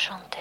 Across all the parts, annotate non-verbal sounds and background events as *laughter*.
enchanté.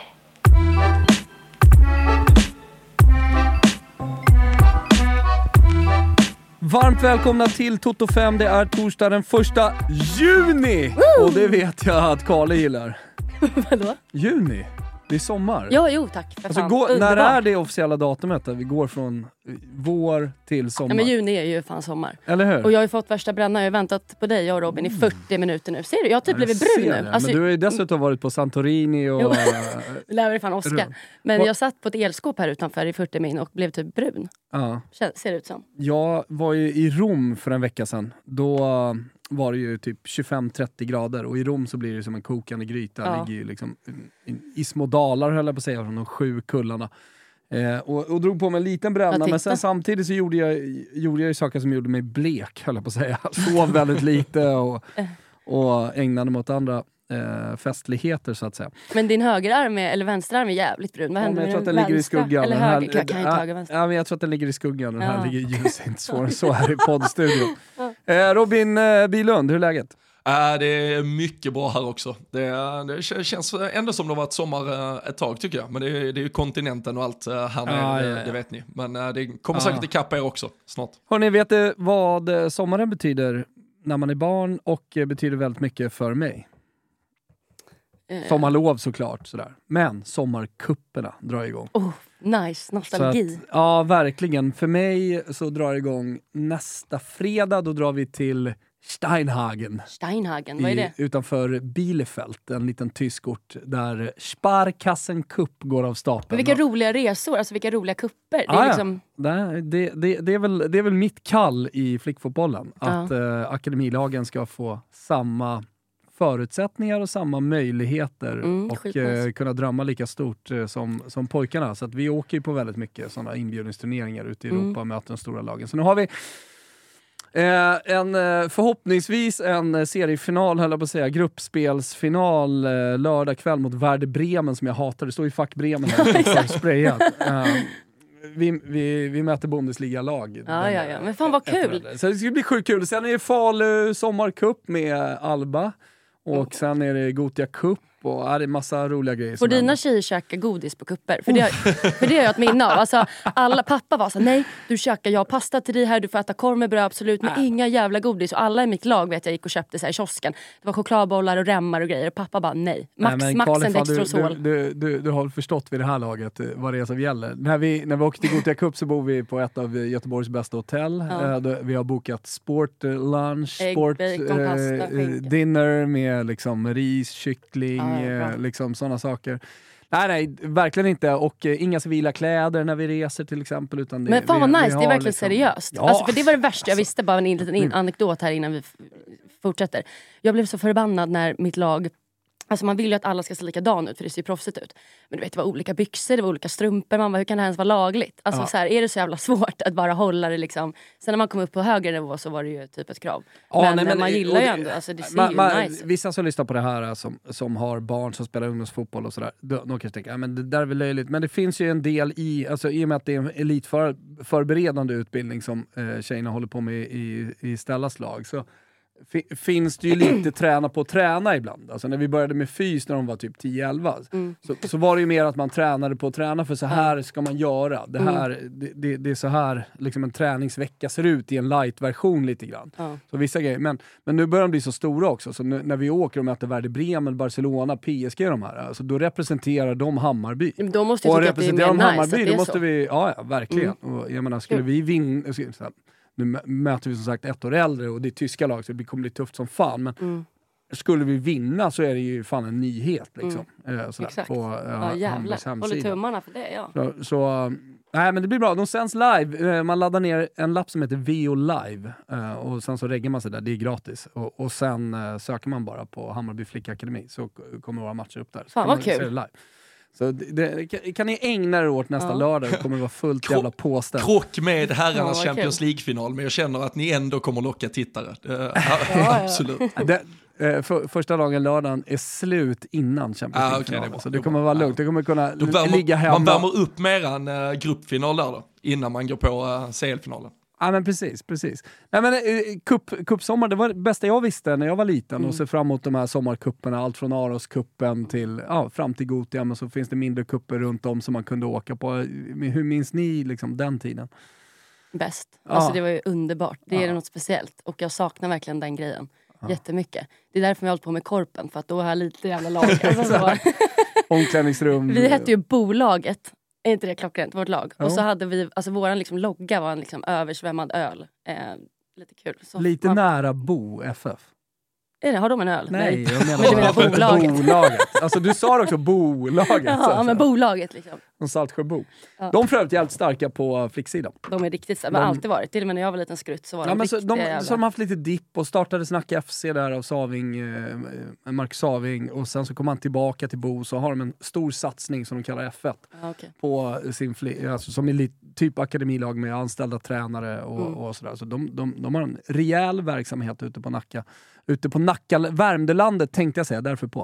Varmt välkomna till Toto 5. Det är torsdag den första juni! Och det vet jag att Karle gillar. *laughs* Vadå? Juni? Det är sommar. Ja, jo tack. För Alltså, fan. gå, när är det officiella datumet? Där vi går från vår till sommar? Ja, men juni är ju fan sommar. Eller hur? Och jag har ju fått värsta bränna. Jag har väntat på dig jag och Robin i 40 minuter nu. Ser du? Jag har typ Mm. Ja, blivit jag brun nu. Alltså, men du har ju dessutom varit på Santorini och... *laughs* Lär mig fan. Brun. Men jag satt på ett elskåp här utanför i 40 min och blev typ brun. ja. Ser det ut som. Jag var ju i Rom för en vecka sedan. Då var det ju typ 25-30 grader och i Rom så blir det som en kokande gryta. Ja. Ligger ju liksom i, små dalar höll jag på att säga, från de sju kullarna. Eh, och, och drog på mig en liten bränna, men sen samtidigt så gjorde jag, gjorde jag ju saker som gjorde mig blek, höll jag på att säga. *laughs* Sov väldigt lite och, Eh. och ägnade mig åt andra eh, festligheter så att säga. Men din högerarm är, eller vänsterarm är jävligt brun. Vad Ja, händer men jag tror med att den ligger i vänstra? skuggan. Eller här- höger. Jag kan ju inte höger vänster. Ja, men jag tror att den ligger i skuggan. Den här Ja. ligger i ljus. Inte svårare *laughs* än så här i poddstudion. eh, Robin eh, Bilund, hur är läget? Äh, det är mycket bra här också. Det, det känns ändå som det har varit sommar eh, ett tag tycker jag. Men det är, det är ju kontinenten och allt eh, här nere, Ja, det, ja, ja. det vet ni. Men eh, det kommer Ja. säkert ikapp er också snart. Hörni, vet du vad sommaren betyder när man är barn och betyder väldigt mycket för mig? Eh, Sommarlov såklart, sådär. Men sommarkupperna drar igång. Oh, nice, nostalgi. att, ja, verkligen. För mig så drar det igång nästa fredag. Då drar vi till Steinhagen. Steinhagen, vad är i, det? utanför Bielefeld, en liten tysk ort där Sparkassen Cup går av stapeln. Men vilka roliga resor, alltså vilka roliga kupper. Det Ah, är ja. liksom, det, det, det, det, är väl, det är väl mitt kall i flickfotbollen. Ja. Att eh, akademilagen ska få samma förutsättningar och samma möjligheter Mm, och eh, kunna drömma lika stort eh, som, som pojkarna. Så att vi åker ju på väldigt mycket sådana inbjudningsturneringar ute i Mm. Europa och möter de stora lagen. Så nu har vi Eh, en, eh, förhoppningsvis en eh, seriefinal, höll jag på att säga, gruppspelsfinal eh, lördag kväll mot Werder Bremen som jag hatar. Det står ju Fuck Bremen här *laughs* sprayat. Vi, vi, vi möter Bundesliga-lag. Ja, ja, ja. Men fan vad kul. Så det ska bli sjukt kul. Sen är det Falu sommarcup med Alba och sen är det Gotia Cup och ja, det är massa roliga grejer. Får dina händer. tjejer käka godis på kupper? För det, har- för det har jag ett minne av. Alltså, alla, pappa var så nej du käkar, jag har pasta till dig här, du får äta korv med bröd absolut, men inga jävla godis. Och alla i mitt lag vet jag gick och köpte så här, i kiosken. Det var chokladbollar och remmar och grejer. Och pappa bara nej. Max, Nej, max Carl, en Dextrosol. du, du, du, du har förstått vid det här laget eh, vad det är som gäller. När vi, när vi åker till Gothia Cup så bor vi på ett av Göteborgs bästa hotell. Ja. Eh, vi har bokat sport eh, lunch, Ägg, sport bacon, pasta, eh, dinner med liksom ris, kyckling, Ja, bra. eh, liksom sådana saker. Nej, nej, verkligen inte. Och eh, inga civila kläder när vi reser till exempel. Utan det, Men fan vad vi- vi nice, det är verkligen liksom- seriöst. Ja, alltså, för det var det värsta jag alltså, visste, bara en liten in- anekdot här innan vi fortsätter. Jag blev så förbannad när mitt lag Alltså man vill ju att alla ska se likadana ut för det ser ju proffsigt ut. Men du vet det var olika byxor, det var olika strumpor. Man bara, hur kan det här ens vara lagligt? Alltså Ja. så här, är det så jävla *laughs* svårt att bara hålla det liksom. Sen när man kom upp på högre nivå så var det ju typ ett krav. Ja, men, nej, men- man och gillar ju ändå, alltså det ser man, ju man, nice. Vissa som lyssnar på det här eh, som, som har barn som spelar ungdomsfotboll och sådär, de, de kanske tänker att men det där är väl löjligt. Men det finns ju en del i, alltså, i och med att det är en elitförberedande utbildning som eh, tjejerna håller på med i, i Stellas lag, så finns det ju lite träna på att träna ibland. Alltså när vi började med fys när de var typ 10-11, Mm. så, så var det ju mer att man tränade på att träna för så här ska man göra. Det, Mm. här, det, det, det är så här liksom en träningsvecka ser ut i en light-version lite grann. Ja. Så vissa grejer. Men, men nu börjar de bli så stora också, så nu, när vi åker och möter Werder Bremen, Barcelona, PSG de här, alltså, då representerar de Hammarby. Då måste Och jag tycka att det är mer de nice att Hammarby, det då är måste så. Mm. vi, ja, ja verkligen. Och jag menar, skulle Kul. vi vinna, nu mö- möter vi som sagt ett år äldre och det är tyska lag så det kommer bli tufft som fan. Men Mm. skulle vi vinna så är det ju fan en nyhet liksom. Eh, sådär, Exakt. på eh, Ja jävlar, håller tummarna för det ja. Så, så eh, nej men det blir bra. De sänds live. Man laddar ner en lapp som heter VO Live och sen så reggar man sig där. Det är gratis. Och, och sen söker man bara på Hammarby Flickakademi så k- kommer våra matcher upp där. Så Fan, vad kul. Så det, det, kan- kan ni ägna er åt nästa Ja. lördag? Det kommer vara fullt Kro- jävla påställt. Krock med Ja, herrarnas vad Champions. League-final, men jag känner att ni ändå kommer locka tittare. *laughs* Det- ja. Absolut. Det, eh, för, första dagen lördagen är slut innan Champions Ah, League-finalen. det är bra. så Det kommer vara Ja. lugnt. Det kommer kunna värmer, ligga hemma. man värmer upp med en uh, gruppfinal där då, innan man går på uh, CL-finalen. Ja men precis, precis. Nej men eh, cup, cupsommar, det var det bästa jag visste när jag var liten Mm. och ser fram emot de här sommarkupperna. Allt från Aroskuppen till, ja, fram till Gothia, men så finns det mindre kupper runt om som man kunde åka på. Men Hur minns ni liksom den tiden? Bäst. Ja. Alltså det var ju underbart. Det är Ja. något speciellt. Och jag saknar verkligen den grejen. Jättemycket. Det är därför jag har hållit på med Korpen. För att då har jag lite jävla *laughs* lag. Alltså så. Omklädningsrum? Vi hette ju Bolaget. Är inte det klockrent? Vårt lag. Jo. Och så hade vi, alltså våran liksom logga var en liksom översvämmad öl. Eh, lite kul. Så Lite man, nära Bo FF. Är det, har de en öl? Nej, jag menar, menar bolaget? bolaget. Alltså du sa också bolaget. Ja, men bolaget liksom. Från Saltsjöbo. Ja. De är för övrigt jävligt starka på flicksidan. De är riktigt starka. De har alltid varit. Till och med när jag var liten skrutt så var Ja, de men så, de, jävla... så har de haft lite dipp och startade Snacka FC där av Saving, eh, Mark Saving och sen så kom han tillbaka till Bo så har de en stor satsning som de kallar F1 Ja, okej. på sin alltså som är li- typ akademilag med anställda tränare och, Mm. och sådär. Så de, de, de har en rejäl verksamhet ute på Nacka. Ute på Nacka, Värmdölandet tänkte jag säga, därför på.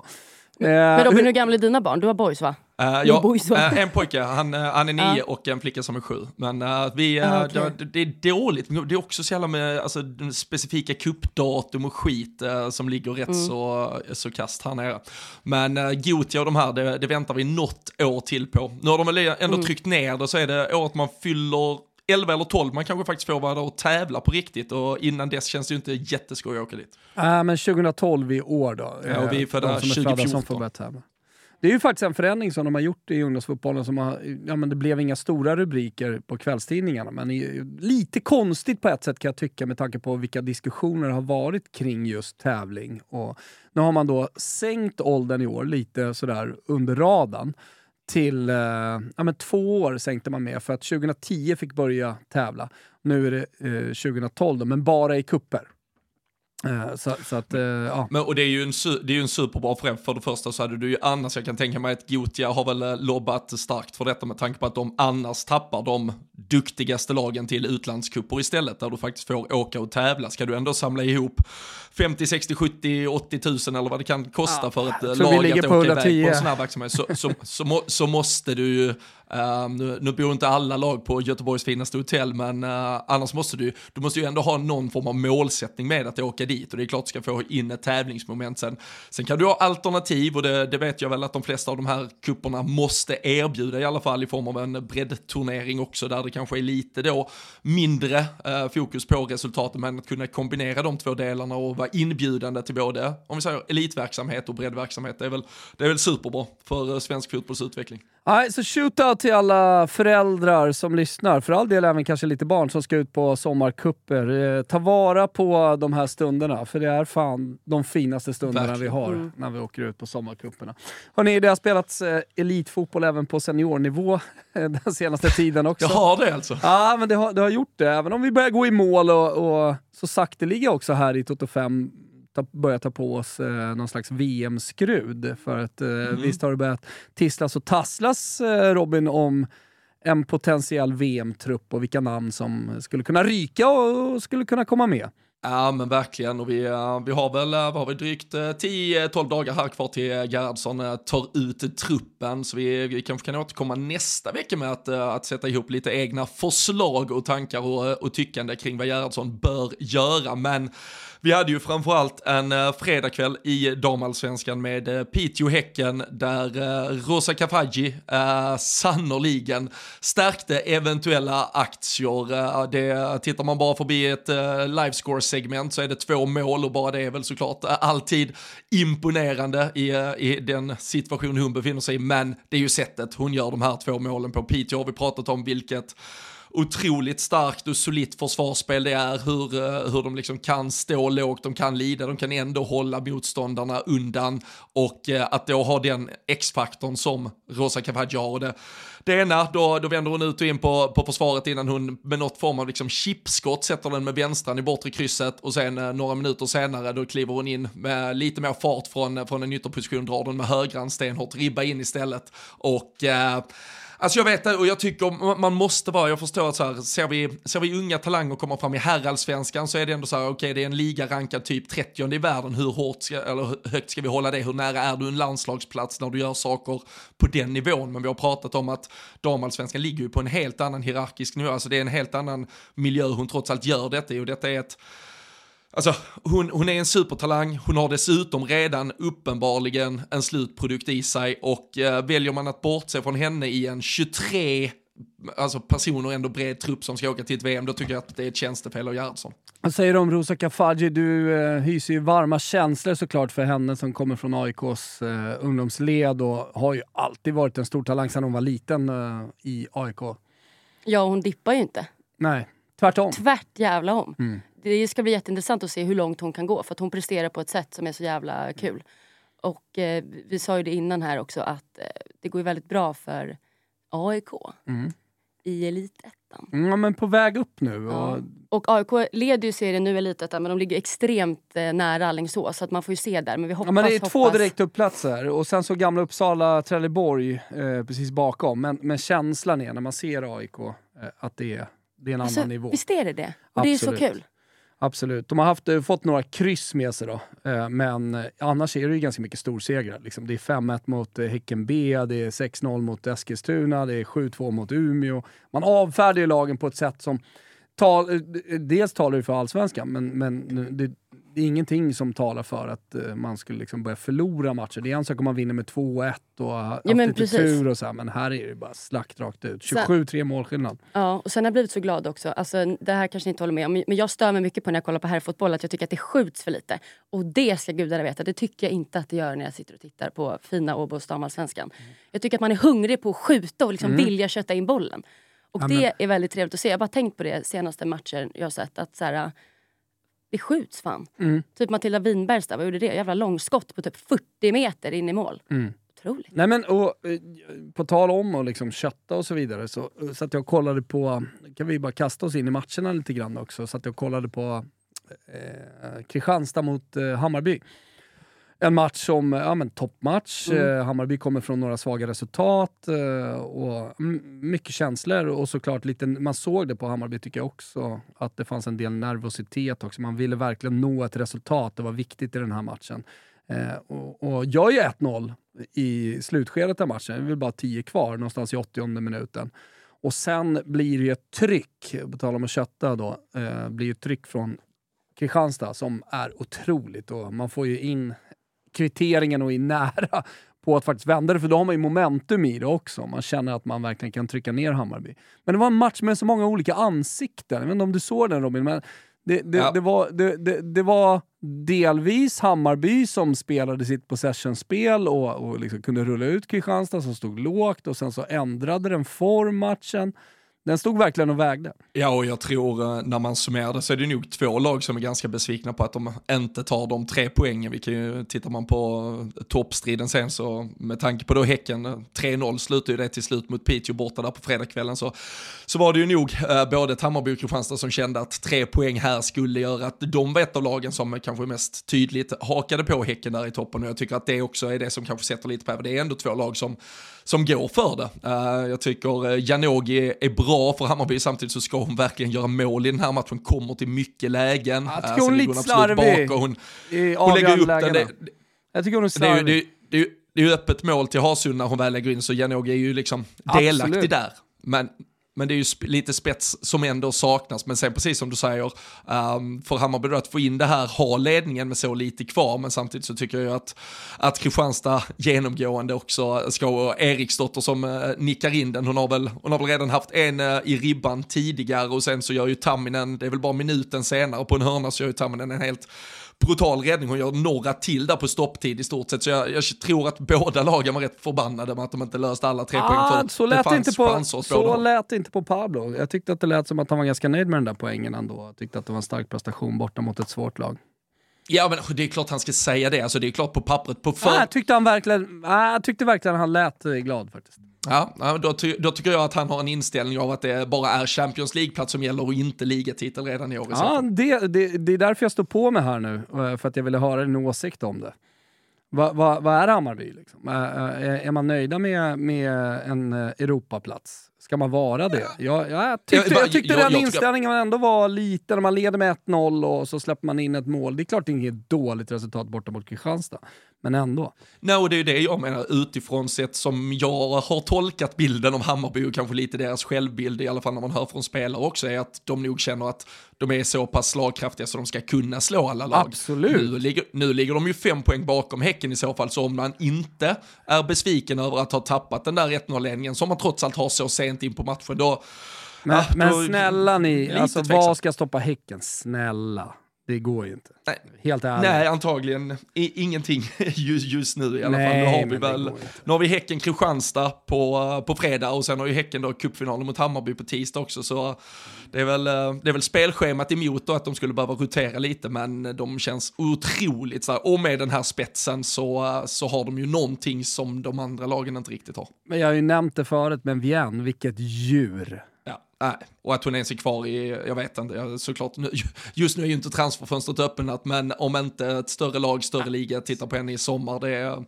Eh, Men Robin, hur- gamla är dina barn? Du har boys va? Uh, ja, boys, va? eh, en pojke, han, eh, han är nio Ja. och en flicka som är sju. Men eh, vi, eh, Ah, okej. det, det är dåligt, Men det är också så jävla med alltså, specifika kuppdatum och skit eh, som ligger rätt Mm. så, så kast här nere. Men uh, Gotia och de här, det, det väntar vi något år till på. Nu har de väl ändå Mm. tryckt ner det, så är det året man fyller 11 eller 12, man kanske faktiskt får vara där och tävla på riktigt och innan dess känns det ju inte jätteskoj att åka dit. Äh, men 2012 i år då. Ja, och vi är födda de som är födda 2014. Som får börja tävla. Det är ju faktiskt en förändring som de har gjort i ungdomsfotbollen. Som har, ja, men det blev inga stora rubriker på kvällstidningarna, men lite konstigt på ett sätt kan jag tycka med tanke på vilka diskussioner det har varit kring just tävling. Och nu har man då sänkt åldern i år lite sådär under radarn till eh, ja, men två år sänkte man med för att 2010 fick börja tävla. Nu är det eh, 2012 då, men bara i kupper. Eh, så, så att, eh, ja. Men, och det är ju en, det är ju en superbra förändring. För det första så hade du ju annars, jag kan tänka mig att Gotia har väl eh, lobbat starkt för detta med tanke på att de annars tappar de duktigaste lagen till utlandskupper istället, där du faktiskt får åka och tävla. Ska du ändå samla ihop 50, 60, 70, 80 tusen eller vad det kan kosta Ja, för ett lag att åka iväg 110. på en sån här verksamhet, så, så, så, så måste du ju Uh, nu, nu bor inte alla lag på Göteborgs finaste hotell, men uh, annars måste du, du måste ju ändå ha någon form av målsättning med att åka dit och det är klart du ska få in ett tävlingsmoment sen. Sen kan du ha alternativ och det, det vet jag väl att de flesta av de här kupperna måste erbjuda i alla fall i form av en breddturnering också där det kanske är lite då mindre uh, fokus på resultaten men att kunna kombinera de två delarna och vara inbjudande till både, om vi säger elitverksamhet och breddverksamhet, det är väl, det är väl superbra för eh, svensk fotbolls utveckling. Nej, så shootout till alla föräldrar som lyssnar, för all del även kanske lite barn som ska ut på sommarkupper. Eh, ta vara på de här stunderna, för det är fan de finaste stunderna Verkligen. vi har Mm. när vi åker ut på sommarkupperna. Hörrni, det har spelats eh, elitfotboll även på seniornivå *laughs* eh, den senaste tiden också. *laughs* Jag har det alltså. Ja, men det har, det har gjort det. Även om vi börjar gå i mål och, och så sakteliga också här i Toto 5 ta, börja ta på oss eh, någon slags VM-skrud. För att eh, visst har det börjat tisslas och tasslas, eh, Robin, om en potentiell VM-trupp och vilka namn som skulle kunna ryka och skulle kunna komma med. Ja men verkligen och vi, eh, vi har väl, eh, vad har vi, drygt eh, 10-12 dagar här kvar till eh, Gerhardsson eh, tar ut truppen så vi, vi kanske kan återkomma nästa vecka med att, eh, att sätta ihop lite egna förslag och tankar och, eh, och tyckande kring vad Gerhardsson bör göra men vi hade ju framförallt en eh, fredagkväll i damallsvenskan med eh, Piteå-Häcken där eh, Rosa Kafaji eh, sannoliken stärkte eventuella aktier. Det, tittar man bara förbi ett eh, livescore-segment så är det två mål och bara det är väl såklart alltid imponerande i, i den situation hon befinner sig i. Men det är ju sättet hon gör de här två målen på. Piteå har vi pratat om vilket otroligt starkt och solitt försvarsspel det är, hur, eh, hur de liksom kan stå lågt, de kan lida, de kan ändå hålla motståndarna undan och eh, att då ha den X-faktorn som Rosa Cavaggia har. Det, det ena, då, då vänder hon ut och in på, på försvaret innan hon med något form av liksom chipskott sätter den med vänstran i bortre krysset och sen eh, några minuter senare då kliver hon in med lite mer fart från, från en ytterposition, drar den med högran stenhårt, ribba in istället och eh, Alltså jag vet det och jag tycker man måste vara, jag förstår att så här, ser vi, ser vi unga talanger komma fram i herrallsvenskan så är det ändå så här, okej okay, det är en liga rankad typ 30 i världen, hur hårt ska, eller högt ska vi hålla det, hur nära är du en landslagsplats när du gör saker på den nivån, men vi har pratat om att damallsvenskan ligger ju på en helt annan hierarkisk nivå, alltså det är en helt annan miljö hon trots allt gör detta i och detta är ett Alltså, hon, hon är en supertalang, hon har dessutom redan uppenbarligen en slutprodukt i sig och eh, väljer man att bortse från henne i en 23 alltså personer ändå bred trupp som ska åka till ett VM, då tycker jag att det är ett tjänstefel av Gerhardsson. Vad säger du om Rosa Kafaji? Du eh, hyser ju varma känslor såklart för henne som kommer från AIKs eh, ungdomsled och har ju alltid varit en stor talang sedan hon var liten eh, i AIK. Ja, hon dippar ju inte. Nej, tvärtom. Tvärt jävla om. Mm det ska bli jätteintressant att se hur långt hon kan gå för att hon presterar på ett sätt som är så jävla kul. Och eh, vi sa ju det innan här också att eh, det går ju väldigt bra för AIK mm. i elitettan. Mm, ja men på väg upp nu. Och... Ja. och AIK leder ju serien nu i elitettan men de ligger extremt eh, nära Alingsås så att man får ju se där. Men vi hoppas, ja, men det är hoppas... två direktupplatser och sen så gamla Uppsala, Trelleborg eh, precis bakom. Men, men känslan är när man ser AIK eh, att det är, det är en alltså, annan nivå. Visst är det det? Och Absolut. det är så kul. Absolut. De har haft, eh, fått några kryss med sig då. Eh, men eh, annars är det ju ganska mycket storsegrar. Liksom. Det är 5-1 mot eh, Häcken B, det är 6-0 mot Eskilstuna, det är 7-2 mot Umeå. Man avfärdar ju lagen på ett sätt som tal, dels talar det för allsvenskan, men, men det, det är ingenting som talar för att uh, man skulle liksom börja förlora matcher. Det är en sak om man vinner med 2-1 och haft ja, lite precis. tur och så här, men här är det bara slakt rakt ut. 27-3 målskillnad. Ja, och sen har jag blivit så glad också. Alltså, det här kanske ni inte håller med om, men jag stör mig mycket på när jag kollar på herrfotboll att jag tycker att det skjuts för lite. Och det ska gudarna veta, det tycker jag inte att det gör när jag sitter och tittar på fina Åbos damallsvenskan. Mm. Jag tycker att man är hungrig på att skjuta och liksom mm. vilja kötta in bollen. Och ja, det men... är väldigt trevligt att se. Jag har bara tänkt på det senaste matchen jag har sett. Att så här, det skjuts fan. Mm. Typ Matilda Winbergstad, vad gjorde det? Jävla långskott på typ 40 meter in i mål. Mm. Otroligt. Nej men och, eh, på tal om att liksom kötta och så vidare så eh, satt jag och kollade på, kan vi bara kasta oss in i matcherna lite grann också, så att jag kollade på eh, Kristianstad mot eh, Hammarby en match som, ja men toppmatch. Mm. Eh, Hammarby kommer från några svaga resultat eh, och mycket känslor och såklart lite, man såg det på Hammarby tycker jag också, att det fanns en del nervositet också. Man ville verkligen nå ett resultat, det var viktigt i den här matchen. Eh, och, och jag är 1-0 i slutskedet av matchen, det är väl bara 10 kvar, någonstans i 80 minuten. Och sen blir det ett tryck, på tal om att kötta då, blir ett tryck från Kristianstad som är otroligt och man får ju in kvitteringen och är nära *laughs* på att faktiskt vända det, för då har man ju momentum i det också. Man känner att man verkligen kan trycka ner Hammarby. Men det var en match med så många olika ansikten. Jag vet inte om du såg den Robin, men det, det, ja. det, var, det, var delvis Hammarby som spelade sitt possession-spel och, och liksom kunde rulla ut Kristianstad som stod lågt och sen så ändrade den form matchen. Den stod verkligen och vägde. Ja, och jag tror eh, när man summerar det så är det nog två lag som är ganska besvikna på att de inte tar de tre poängen. Vi kan ju, tittar man på eh, toppstriden sen så med tanke på då Häcken, eh, 3-0 slutar slutade ju det till slut mot Piteå borta där på fredagskvällen så, så var det ju nog eh, både Hammarby och Kristianstad som kände att tre poäng här skulle göra att de var ett av lagen som kanske mest tydligt hakade på Häcken där i toppen och jag tycker att det också är det som kanske sätter lite på det är ändå två lag som, som går för det. Uh, jag tycker uh, Janogy är bra för Hammarby, samtidigt så ska hon verkligen göra mål i den här matchen, kommer till mycket lägen. Jag tycker hon är lite slarvig hon, i hon lägger upp den. Det, jag tycker hon är slarvig. Det är, det, är, det är ju öppet mål till Harsund när hon väl lägger in, så Janogy är ju liksom delaktig Absolut. där. Men men det är ju lite spets som ändå saknas. Men sen precis som du säger, ehm, um, för Hammarby då att få in det här, ha ledningen med så lite kvar, men samtidigt så tycker jag att, att Kristianstad genomgående också ska, och Eriksdotter som uh, nickar in den, hon har, väl, hon har väl redan haft en uh, i ribban tidigare och sen så gör ju Tamminen, det är väl bara minuten senare på en hörna så gör ju Tamminen en helt brutal räddning. Hon gör några till där på stopptid i stort sett. Så jag, jag tror att båda lagen var rätt förbannade med att de inte löste alla tre ah, poäng. För så lät det, inte på, så lät inte på Pablo. Jag tyckte att det lät som att han var ganska nöjd med den där poängen ändå. Jag tyckte att det var en stark prestation borta mot ett svårt lag. Ja, men det är klart han ska säga det. Alltså, det är klart på pappret. På för... ah, jag, tyckte han verkligen, ah, jag tyckte verkligen han lät eh, glad faktiskt. Ja, då, ty då, tycker jag att han har en inställning av att det bara är Champions League-plats som gäller och inte ligatitel redan i år. Ja, det, det, det är därför jag står på mig här nu, eh, för att jag ville höra din åsikt om det. Vad va, va är Hammarby? Liksom? Är, är, är man nöjda med, med en eh, Europaplats? Ska man vara det? Jag, jag tyckte, jag tyckte jag- den jag- inställningen ändå var lite, när man leder med 1-0 och så släpper man in ett mål. Det är klart det är inget dåligt resultat borta mot Kristianstad, men ändå. Nej, och det är det jag menar utifrån sett som jag har tolkat bilden om Hammarby och kanske lite deras självbild, i alla fall när man hör från spelare också, är att de nog känner att de är så pass slagkraftiga så de ska kunna slå alla lag. Absolut. Nu ligger, nu ligger de ju fem poäng bakom Häcken i så fall, så om man inte är besviken över att ha tappat den där 1-0-ledningen som man trots allt har så sent in på matchen, då... Men, Ja, men snälla ni, alltså, tveksam. vad ska stoppa Häcken? Snälla. Det går ju inte. Nej. Helt ärligt. Nej, antagligen ingenting *laughs* just, just nu i alla Nej, fall. Nu har vi väl, nu har vi Häcken-Kristianstad på, på fredag och sen har ju Häcken då cupfinalen mot Hammarby på tisdag också. Så det är väl, eh, det är väl spelschemat emot då att de skulle behöva rotera lite, men de känns otroligt så här, och med den här spetsen så, eh, så har de ju någonting som de andra lagen inte riktigt har. Men jag har ju nämnt det förut, men Vienne, vilket djur. Nej. Och att hon ens är kvar i, jag vet inte, såklart, nu, just nu är ju inte transferfönstret öppnat, men om inte ett större lag, större liga tittar på henne i sommar, det är,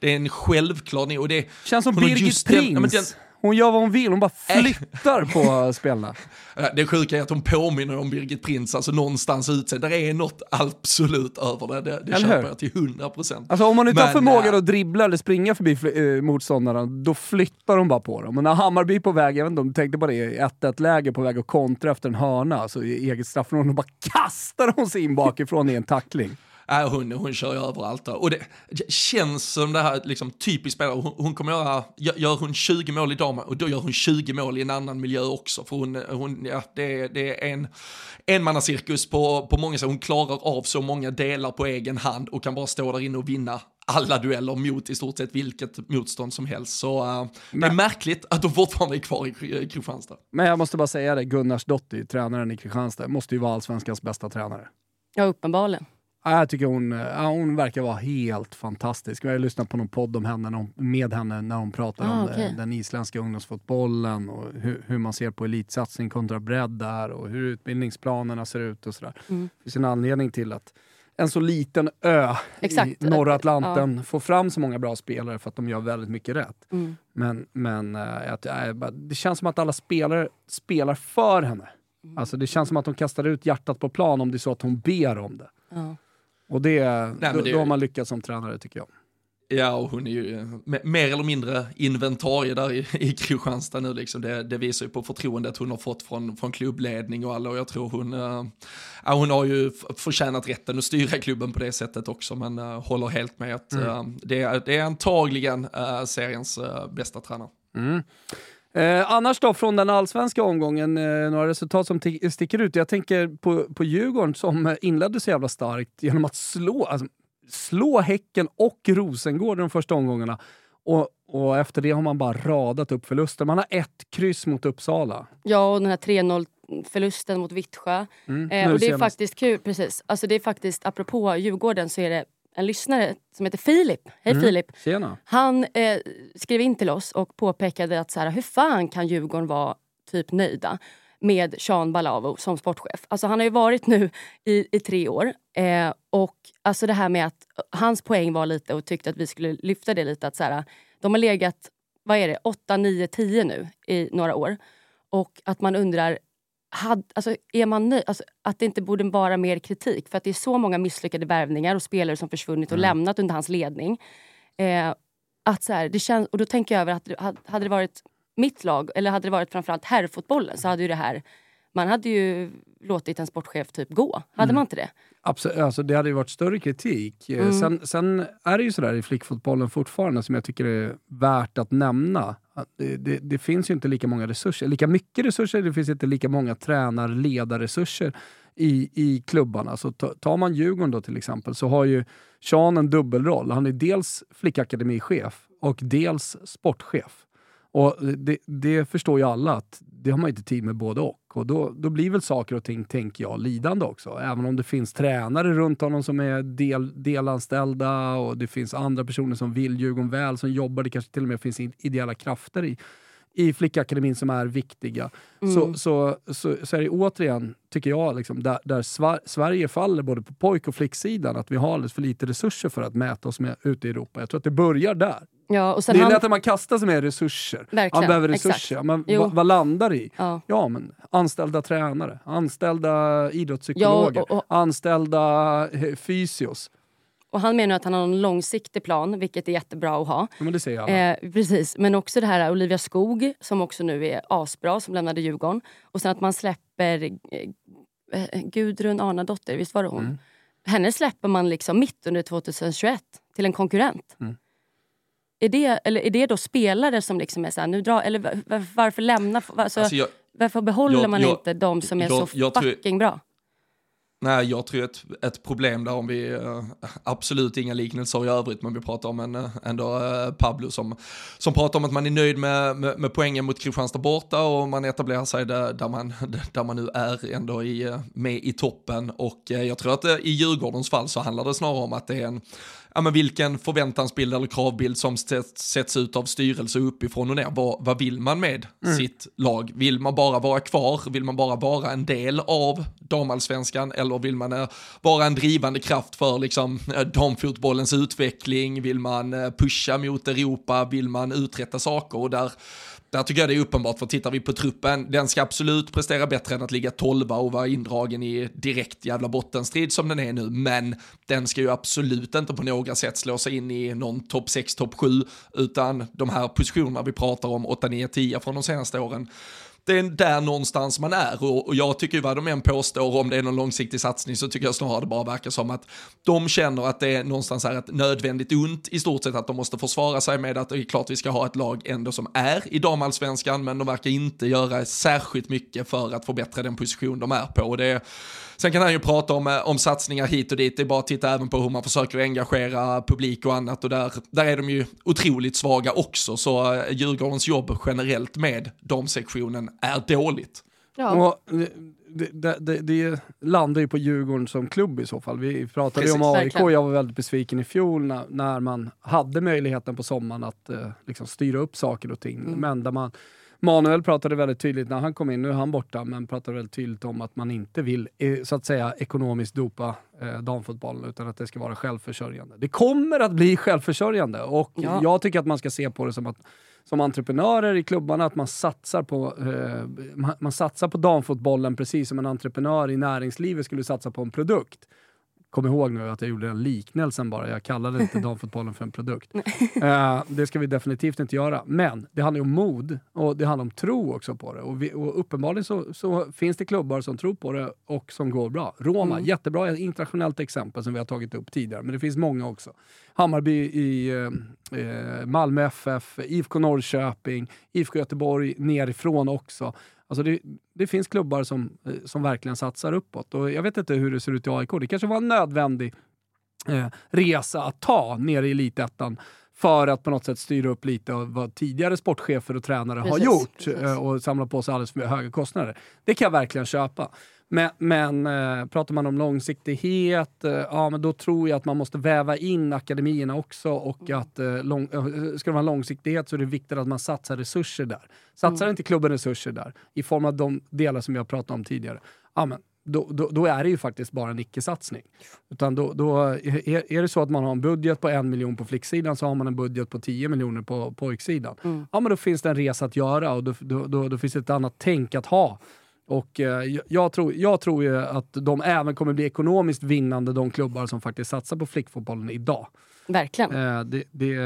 det är en självklar och det Känns som Birgit den- Prins. ja, Hon gör vad hon vill, hon bara flyttar på *laughs* spelarna. Ja, Det sjuka är att hon påminner om Birgit Prins, alltså någonstans utseende. Det är något absolut över det, det, det köper jag till 100 procent. Alltså om hon inte har Men, förmågan äh, att dribbla eller springa förbi fl- eh, motståndarna, då flyttar hon bara på dem. Men när Hammarby är på väg, jag vet inte om du tänkte på det, i 1-1 läge på väg att kontra efter en hörna, alltså i eget straffområde, då bara kastar hon sig in bakifrån i en tackling. Nej, hon, hon kör ju överallt där. Och det, det känns som det här liksom, typiskt spelare. Hon, hon kommer göra, gör, hon 20 mål i damer och då gör hon 20 mål i en annan miljö också. För hon, hon ja, det, är- det är en enmannacirkus på, på många sätt. Hon klarar av så många delar på egen hand och kan bara stå där inne och vinna alla dueller mot i stort sett vilket motstånd som helst. Så eh, det är Men- märkligt att de fortfarande är kvar i Kri- Kristianstad. Men jag måste bara säga det, Gunnars Dotti, tränaren i Kristianstad, måste ju vara allsvenskans bästa tränare. Ja, uppenbarligen. Ja, Jag tycker hon, ja, hon verkar vara helt fantastisk. Jag har lyssnat på någon podd om henne, när hon- med henne när hon pratar Ah, om eh, den isländska ungdomsfotbollen och hur, hur man ser på elitsatsning kontra bredd där och hur utbildningsplanerna ser ut och sådär. Mm. Det finns en anledning till att en så liten ö Exakt. i norra Atlanten får fram så många bra spelare för att de gör väldigt mycket rätt. Mm. Men, men eh, att, äh, bara- det känns som att alla spelare spelar för henne. Mm. Alltså det känns som att de kastar ut hjärtat på plan om det är så att hon ber om det. Ja. Och det, men då, det- då har man lyckats som tränare tycker jag. Ja, och hon är ju eh, me- mer eller mindre inventarie där i, i Kristianstad nu liksom. Det, det visar ju på förtroendet hon har fått från, från klubbledning och alla och jag tror hon, ja, hon har ju förtjänat rätten att styra klubben på det sättet också men eh, håller helt med att eh, det, är, det är antagligen seriens bästa tränare. Eh, annars då från den allsvenska omgången, eh, några resultat som ti- sticker ut. Jag tänker på, på Djurgården som eh, inledde så jävla starkt genom att slå, alltså, slå Häcken och Rosengård de första omgångarna. Och, och efter det har man bara radat upp förluster. Man har ett kryss mot Uppsala. Ja, och den här 3-0 förlusten mot Vittsjö. Mm, Eh, och det är faktiskt kul, precis. Alltså det är faktiskt, apropå Djurgården så är det en lyssnare som heter Filip. Hej Mm. Filip! Tjena. Han eh, skrev in till oss och påpekade att så här, hur fan kan Djurgården vara typ nöjda med Sean Balavo som sportchef? Alltså han har ju varit nu i, i tre år eh, och alltså det här med att hans poäng var lite och tyckte att vi skulle lyfta det lite att så här, de har legat, vad är det, 8, 9, 10 nu i några år och att man undrar had, alltså, är man nöjd? Alltså, att det inte borde vara mer kritik. För att det är så många misslyckade värvningar och spelare som försvunnit och lämnat under hans ledning. Eh, att så här, det känns, och då tänker jag över att hade det varit mitt lag, eller hade det varit framförallt herrfotbollen, så hade ju det här... Man hade ju låtit en sportchef typ gå. Hade man inte det? Absolut, alltså det hade ju varit större kritik. Eh, Mm. Sen, sen är det ju sådär i flickfotbollen fortfarande som jag tycker är värt att nämna. Det, det, det finns ju inte lika många resurser, lika mycket resurser, det finns inte lika många tränar ledarresurser i, i klubbarna. Så tar man Djurgården då till exempel så har ju Sean en dubbelroll. Han är dels flickakademichef och dels sportchef. Och det, det förstår ju alla att det har man inte tid med både och. Och då, då blir väl saker och ting, tänker jag, lidande också. Även om det finns tränare runt honom som är del, delanställda och det finns andra personer som vill Djurgården väl, som jobbar. Det kanske till och med finns ideella krafter i, i flickakademin som är viktiga. Mm. Så, så, så, så är det återigen, tycker jag, liksom, där, där Svar Sverige faller både på pojk och flicksidan, att vi har alldeles för lite resurser för att mäta oss med ute i Europa. Jag tror att det börjar där. Ja, och sen Det är han, lätt att man kastar sig med resurser. Verkligen, Man behöver resurser. Men vad, vad landar det i? ja. Ja, men anställda tränare, anställda idrottspsykologer, Ja, och- och- anställda eh, fysios. och han menar att han har en långsiktig plan, vilket är jättebra att ha. Ja, men det säger alla. Eh, precis, men också det här Olivia Skog som också nu är asbra, som lämnade Djurgården. Och sen att man släpper eh, eh, Gudrun Arnadotter, visst var det hon? Mm. Henne släpper man liksom mitt under 2021 till en konkurrent. Mm. Är, det, eller är det då spelare som liksom är så här, nu drar, eller var- var, varför lämna, alltså, Alltså, jag, varför behåller jag- man jag- inte de som är så fucking bra? Nej, jag tror ett, ett problem där om vi, eh, absolut inga liknelser i övrigt, men vi pratar om en, eh, ändå eh, Pablo som, som pratar om att man är nöjd med, med, med poängen mot Kristianstad borta och man etablerar sig där, där, man, *laughs* där man nu är ändå i, med i toppen och jag tror att i Djurgårdens fall så handlar det snarare om att det är en Ja, men vilken förväntansbild eller kravbild som sätts, ut av styrelse uppifrån och ner. Vad, vad vill man med sitt lag? Vill man bara vara kvar? Vill man bara vara en del av damallsvenskan? Eller vill man eh, vara en drivande kraft för liksom, eh, damfotbollens utveckling? Vill man eh, pusha mot Europa? Vill man uträtta saker? Och där, där tycker jag det är uppenbart, för tittar vi på truppen, den ska absolut prestera bättre än att ligga 12 och vara indragen i direkt jävla bottenstrid som den är nu, men den ska ju absolut inte på några sätt slå sig in i någon topp 6, topp 7, utan de här positionerna vi pratar om, 8, 9, 10 från de senaste åren, det är där någonstans man är. Och, jag tycker ju vad de än påstår om det är någon långsiktig satsning så tycker jag snarare det bara verkar som att de känner att det är någonstans är ett nödvändigt ont i stort sett att de måste försvara sig med att det är klart vi ska ha ett lag ändå som är i damallsvenskan men de verkar inte göra särskilt mycket för att förbättra den position de är på. Och det Sen kan han ju prata om, eh, om satsningar hit och dit, det är bara att titta även på hur man försöker engagera publik och annat och där, där är de ju otroligt svaga också så eh, Djurgårdens jobb generellt med damsektionen är dåligt. Ja. Och det, det, det, det landar ju på Djurgården som klubb i så fall. Vi pratade ju om Precis. AIK, jag var väldigt besviken i fjol när, när man hade möjligheten på sommaren att eh, liksom styra upp saker och ting. Mm. Men där man, Manuel pratade väldigt tydligt när han kom in, nu är han borta, men pratade väldigt tydligt om att man inte vill eh, så att säga ekonomiskt dopa eh, damfotbollen utan att det ska vara självförsörjande. Det kommer att bli självförsörjande och Ja. jag tycker att man ska se på det som att som entreprenörer i klubbarna att man satsar på, eh, man, man satsar på damfotbollen precis som en entreprenör i näringslivet skulle satsa på en produkt. Kom ihåg nu att jag gjorde den liknelsen bara, jag kallade inte *laughs* damfotbollen för en produkt. Eh, det ska vi definitivt inte göra. Men det handlar ju om mod och det handlar om tro också på det. Och, vi, och uppenbarligen så, så finns det klubbar som tror på det och som går bra. Roma, Mm. jättebra internationellt exempel som vi har tagit upp tidigare, men det finns många också. Hammarby i eh, eh, Malmö FF, IFK Norrköping, IFK Göteborg nerifrån också. Alltså det, det finns klubbar som, eh, som verkligen satsar uppåt. Och jag vet inte hur det ser ut i AIK. Det kanske var en nödvändig eh, resa att ta ner i elitettan för att på något sätt styra upp lite av vad tidigare sportchefer och tränare har Precis, gjort precis. eh, och samla på sig alldeles för höga kostnader. Det kan jag verkligen köpa. Men, men eh, pratar man om långsiktighet, eh, ja men då tror jag att man måste väva in akademierna också och Mm. att eh, lång, eh, ska det vara långsiktighet så är det viktigt att man satsar resurser där. Satsar Mm. inte klubben resurser där i form av de delar som jag pratade om tidigare, ja men då, då, då är det ju faktiskt bara en icke-satsning. Utan då, då är, är det så att man har en budget på en miljon på flicksidan så har man en budget på 10 miljoner på pojksidan. Mm. Ja men då finns det en resa att göra och då, då, då, då finns det ett annat tänk att ha. Och eh, jag, tror, jag tror ju att de även kommer bli ekonomiskt vinnande, de klubbar som faktiskt satsar på flickfotbollen idag. Verkligen. Eh, det, det,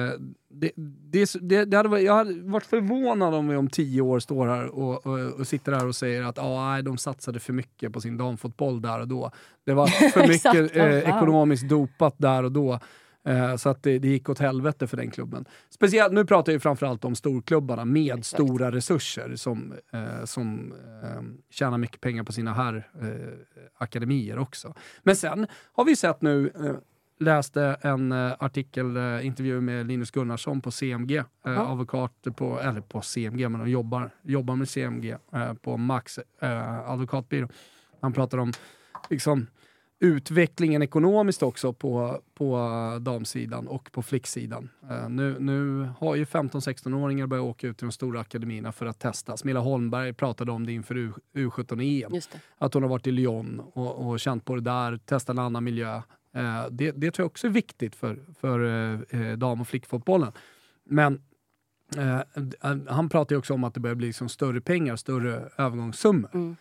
det, det, det, det hade varit, jag hade varit förvånad om vi om tio år står här och, och, och sitter här och säger att ah, nej, de satsade för mycket på sin damfotboll där och då. Det var *laughs* för mycket eh, ekonomiskt dopat där och då. Eh, så att det, det gick åt helvete för den klubben. Speciellt, nu pratar jag framförallt om storklubbarna med Exakt. stora resurser som, eh, som eh, tjänar mycket pengar på sina här eh, akademier också. Men sen har vi sett nu eh, läste en eh, artikel, eh, intervju med Linus Gunnarsson på CMG, eh, Ja. advokat på, eller på CMG, men de jobbar, jobbar med CMG på Max advokatbyrå. Han pratar om liksom, utvecklingen ekonomiskt också på, på damsidan och på flicksidan. Uh, nu, nu har ju 15-16-åringar börjat åka ut till de stora akademierna för att testa. Smilla Holmberg pratade om det inför U, U17-EM. Att hon har varit i Lyon och, och känt på det där, testat en annan miljö. Uh, det, det tror jag också är viktigt för, för uh, dam och flickfotbollen. Men han pratar ju också om att det börjar bli liksom större pengar, större övergångssummor. Mm.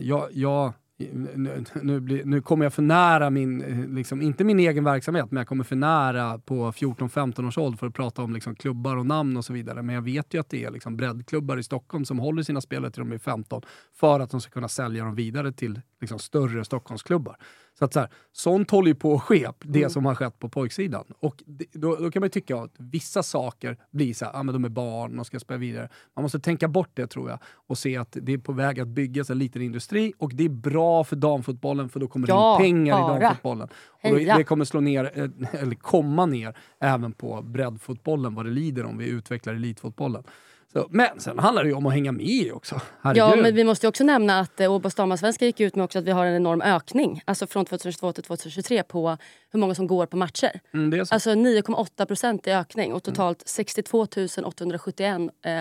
jag, jag nu, nu, blir, nu, kommer jag för nära min, liksom, inte min egen verksamhet, men jag kommer för nära på 14-15 års ålder för att prata om liksom, klubbar och namn och så vidare. Men jag vet ju att det är liksom, breddklubbar i Stockholm som håller sina spelare till de är 15 för att de ska kunna sälja dem vidare till liksom, större Stockholmsklubbar. Så att så här, sånt håller ju på att ske, det mm. som har skett på pojksidan. Och det, då, då, kan man ju tycka att vissa saker blir så här, ah, men de är barn, de ska spela vidare. Man måste tänka bort det tror jag och se att det är på väg att byggas en liten industri och det är bra för damfotbollen för då kommer ja, det in pengar bara. i damfotbollen. Och då, det kommer slå ner, eh, eller komma ner även på breddfotbollen vad det lider om vi utvecklar elitfotbollen. Så, men sen handlar det ju om att hänga med också. Herregud. Ja, men vi måste också nämna att eh, Åbos damallsvenska gick ut med också att vi har en enorm ökning. Alltså från 2022 till 2023 på hur många som går på matcher. Mm, alltså 9,8 procent i ökning och totalt mm. 62 871 eh,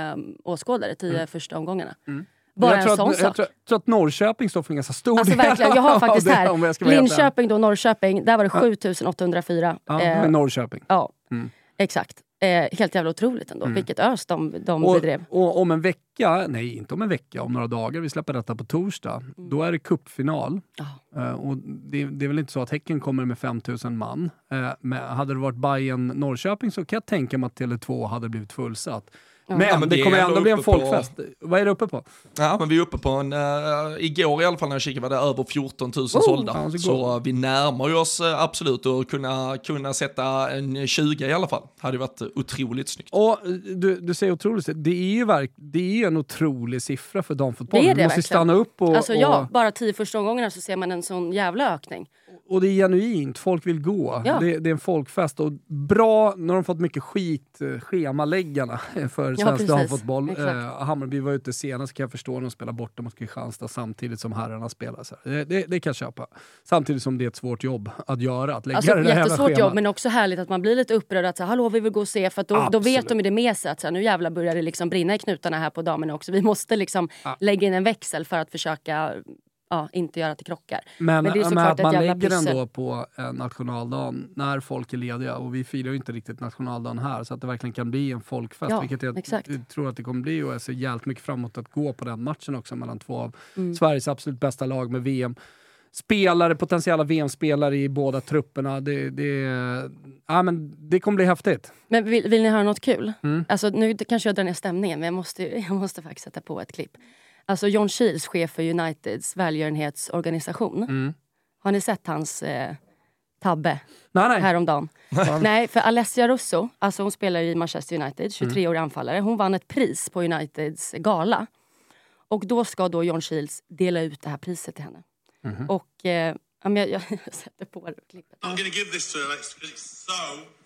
åskådare tio mm. första omgångarna. Mm. Bara jag en sån att, sak. Jag tror, tror, att Norrköping står för en ganska stor alltså, del verkligen, Jag har faktiskt här, Linköping då, Norrköping, där var det 7804. Ja, eh, Norrköping. Ja, mm. exakt. Eh, helt jävla otroligt ändå. Mm. Vilket ös de, de och, bedrev. Och om en vecka, nej inte om en vecka, om några dagar, vi släpper detta på torsdag, mm. då är det cupfinal. Oh. Eh, och det, det, är väl inte så att Häcken kommer med 5000 man. Eh, men hade det varit Bayern Norrköping så kan jag tänka mig att Tele2 hade blivit fullsatt. Men, ja, men det, det kommer ändå bli en folkfest. På... Vad är det uppe på? Ja, men vi är uppe på en, uh, igår i alla fall när jag kikade var det över 14 000 oh, sålda. Alltså så uh, vi närmar oss uh, absolut att kunna, kunna sätta en 20 i alla fall. Hade varit otroligt snyggt. Och du, du säger otroligt, det är ju verk, det är en otrolig siffra för damfotbollen. Det är det, måste verkligen. stanna upp och... Alltså ja, bara tio första omgångarna så ser man en sån jävla ökning och det är genuint, folk vill gå. Ja. Det, det, är en folkfest. Och bra, nu har de fått mycket skit, eh, schemaläggarna *laughs* för svensk ja, damfotboll. Eh, Hammarby var ute senast kan jag förstå, de spelar borta mot Kristianstad samtidigt som herrarna spelar. Så det, det, det, kan jag köpa. Samtidigt som det är ett svårt jobb att göra, att lägga alltså, det där Jättesvårt jobb, men också härligt att man blir lite upprörd. Att så, hallå vi vill gå och se, för då, då, vet de ju det med sig att så, nu jävlar börjar det liksom brinna i knutarna här på damerna också. Vi måste liksom ja. lägga in en växel för att försöka ja, inte göra att det krockar. Men, men det är såklart att man lägger pussel. ändå på eh, nationaldagen när folk är lediga och vi firar ju inte riktigt nationaldagen här så att det verkligen kan bli en folkfest. Ja, vilket jag exakt. tror att det kommer bli och jag ser jävligt mycket fram emot att gå på den matchen också mellan två av mm. Sveriges absolut bästa lag med VM spelare, potentiella VM-spelare i båda trupperna. Det, det, ja, men det kommer bli häftigt. Men vill, vill ni höra något kul? Mm. Alltså, nu kanske jag drar ner stämningen men jag måste, *laughs* jag måste faktiskt sätta på ett klipp. Alltså John Shields, chef för Uniteds välgörenhetsorganisation. Mm. Har ni sett hans eh, tabbe nej, nej. häromdagen? *laughs* nej, för Alessia Russo, alltså hon spelar i Manchester United, 23-årig mm. anfallare. Hon vann ett pris på Uniteds gala. Och då ska då John Shields dela ut det här priset till henne. Mm. Och eh, jag, *laughs* jag, sätter på klippet. I'm gonna give this to it's so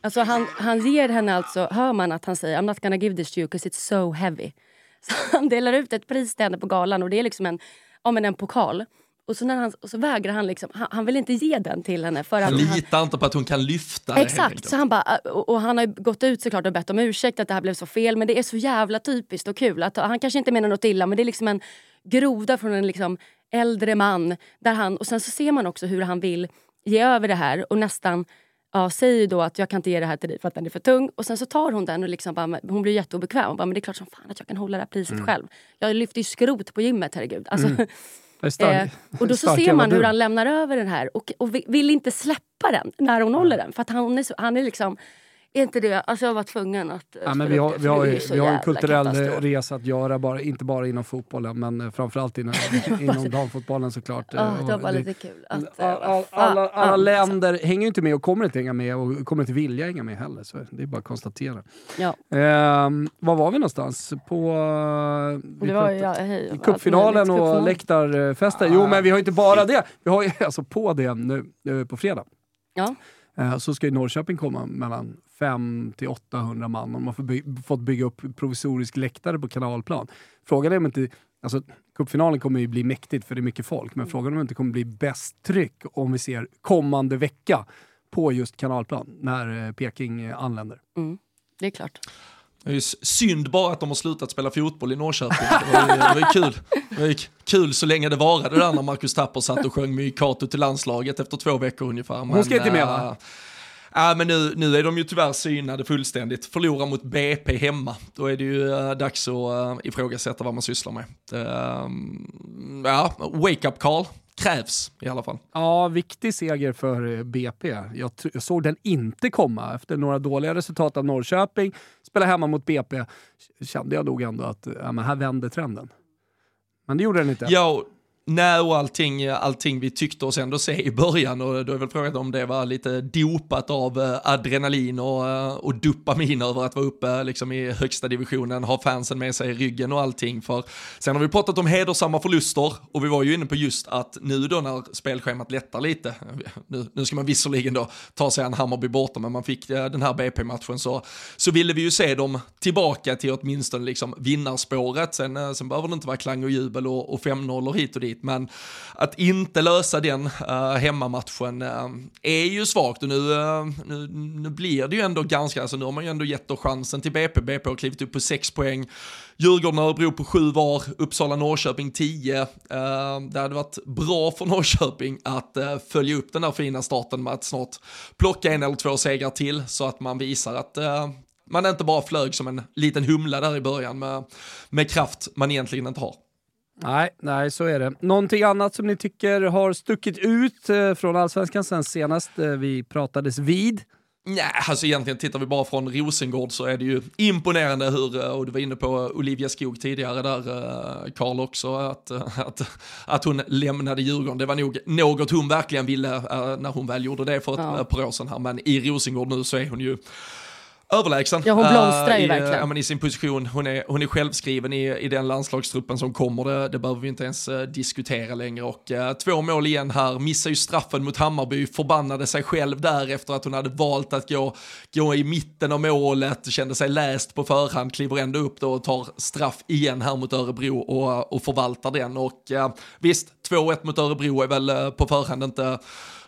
Alltså han, han ger henne alltså, hör man att han säger I'm not gonna give this to you because it's so heavy. *laughs* Så han delar ut ett pris till henne på galan och det är liksom en, ja, men en pokal. Och så, när han, och så vägrar han liksom, han, han, vill inte ge den till henne. För han litar inte på att hon kan lyfta det. Exakt, så han bara, och, och, han har gått ut såklart och bett om ursäkt att det här blev så fel. Men det är så jävla typiskt och kul. Att, han kanske inte menar något illa men det är liksom en groda från en liksom äldre man. Där han, och sen så ser man också hur han vill ge över det här och nästan ja, säger då att jag kan inte ge det här till dig för att den är för tung. Och sen så tar hon den och liksom bara, hon blir jätteobekväm. Och bara, men det är klart som fan att jag kan hålla det här priset mm. själv. Jag lyfter ju skrot på gymmet, herregud. Alltså, mm. Eh, och då så ser man hur han lämnar över den här och, och vill inte släppa den när hon håller den. För han är, han är liksom är inte det, alltså jag var tvungen att ja, men Vi har, vi har, vi har en kulturell katastrof. resa att göra, bara, inte bara inom fotbollen men eh, framförallt inom, *laughs* inom damfotbollen såklart. Oh, det var lite kul. Att, all, all, alla, alla länder hänger inte med och kommer inte hänga med och kommer inte vilja hänga med heller. Så det är bara att konstatera. Ja. Eh, var var vi någonstans? På det var, ja, hej, cupfinalen och läktarfester. Ah. Jo men vi har inte bara det. Vi har ju alltså på det nu på fredag. Ja. Eh, så ska ju Norrköping komma mellan 5 till 800 man. De har by fått bygga upp provisorisk läktare på kanalplan. Frågan är om inte Alltså, cupfinalen kommer ju bli mäktigt för det är mycket folk, men frågan är om det inte kommer bli bäst tryck om vi ser kommande vecka på just kanalplan när eh, Peking eh, anländer. Mm. Det är klart. Det är synd bara att de har slutat spela fotboll i Norrköping. Det var, ju- det var ju kul. Det var ju kul så länge det varade där när Marcus Tapper satt och sjöng Mykatu till landslaget efter två veckor ungefär. Hon ska inte med, va? Äh, Ja, men nu, nu är de ju tyvärr synade fullständigt. Förlorar mot BP hemma. Då är det ju äh, dags att äh, ifrågasätta vad man sysslar med. Ehm, ja, wake-up call krävs i alla fall. Ja, viktig seger för eh, BP. Jag, jag såg den inte komma efter några dåliga resultat av Norrköping. Spela hemma mot BP kände jag nog ändå att ja, men här vänder trenden. Men det gjorde den inte. Ja, nej och allting, allting vi tyckte oss ändå se i början och då är väl frågan om det var lite dopat av eh, adrenalin och, eh, och dopamin över att vara uppe liksom i högsta divisionen, ha fansen med sig i ryggen och allting. För sen har vi pratat om hedersamma förluster och vi var ju inne på just att nu då när spelschemat lättar lite, *laughs* nu, nu ska man visserligen då ta sig an Hammarby borta men man fick eh, den här BP-matchen så, så ville vi ju se dem tillbaka till åtminstone liksom vinnarspåret. Sen, sen behöver det inte vara klang och jubel och, och 5-0 hit och dit men att inte lösa den uh, hemmamatchen uh, är ju svagt och nu, uh, nu, nu blir det ju ändå ganska, alltså nu har man ju ändå gett då chansen till BP, BP har klivit upp på 6 poäng, Djurgården och Örebro på 7 var, Uppsala Norrköping 10. Det hade varit bra för Norrköping att följa upp den här fina starten med att snart plocka en eller två segrar till så att man visar att man inte bara flög som en liten humla där i början med, med kraft man egentligen inte har. Nej, nej, så är det. Någonting annat som ni tycker har stuckit ut eh, från Allsvenskan sen senast eh, vi pratades vid? Nej, alltså egentligen tittar vi bara från Rosengård så är det ju imponerande hur, eh, och du var inne på Olivia Skog tidigare där, Karl också, att, att, att hon lämnade Djurgården. Det var nog något hon verkligen ville när hon väl gjorde det för ett Ja. par år sedan här, men i Rosengård nu så är hon ju överlägsen. Ja, hon blomstrar Eh, ju i, verkligen. Ja, men I sin position, hon är, hon är självskriven i, i den landslagstruppen som kommer, det, det behöver vi inte ens eh, diskutera längre. Och eh, två mål igen här, missar ju straffen mot Hammarby, förbannade sig själv där efter att hon hade valt att gå, gå i mitten av målet, kände sig läst på förhand, kliver ändå upp då och tar straff igen här mot Örebro och, och förvaltar den. Och eh, visst, 2-1 mot Örebro är väl på förhand inte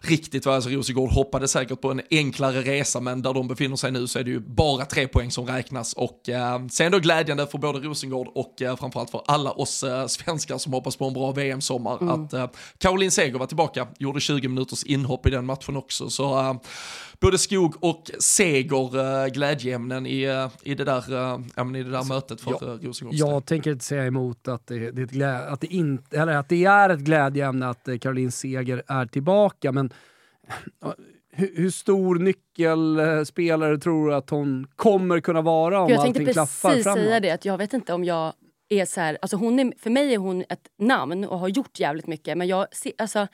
riktigt vad alltså Rosengård hoppade säkert på en enklare resa men där de befinner sig nu så är det ju bara tre poäng som räknas. Och eh, sen då glädjande för både Rosengård och eh, framförallt för alla oss eh, svenskar som hoppas på en bra VM-sommar att eh, Caroline Seger var tillbaka, gjorde 20 minuters inhopp i den matchen också. Så eh, både Skog och Seger eh, glädjeämnen i, eh, i, det där, eh, ja, i det där mötet för ja, del. Jag tänker inte säga emot att det, det, är, ett glä, att det, inte, eller att det är ett glädjeämne att Caroline Seger är tillbaka, men hur, stor nyckelspelare tror du att hon kommer kunna vara om jag allting tänkte klaffar precis framåt? säga det, att jag vet inte om jag är så här, alltså hon är, för mig är hon ett namn och har gjort jävligt mycket men jag ser, alltså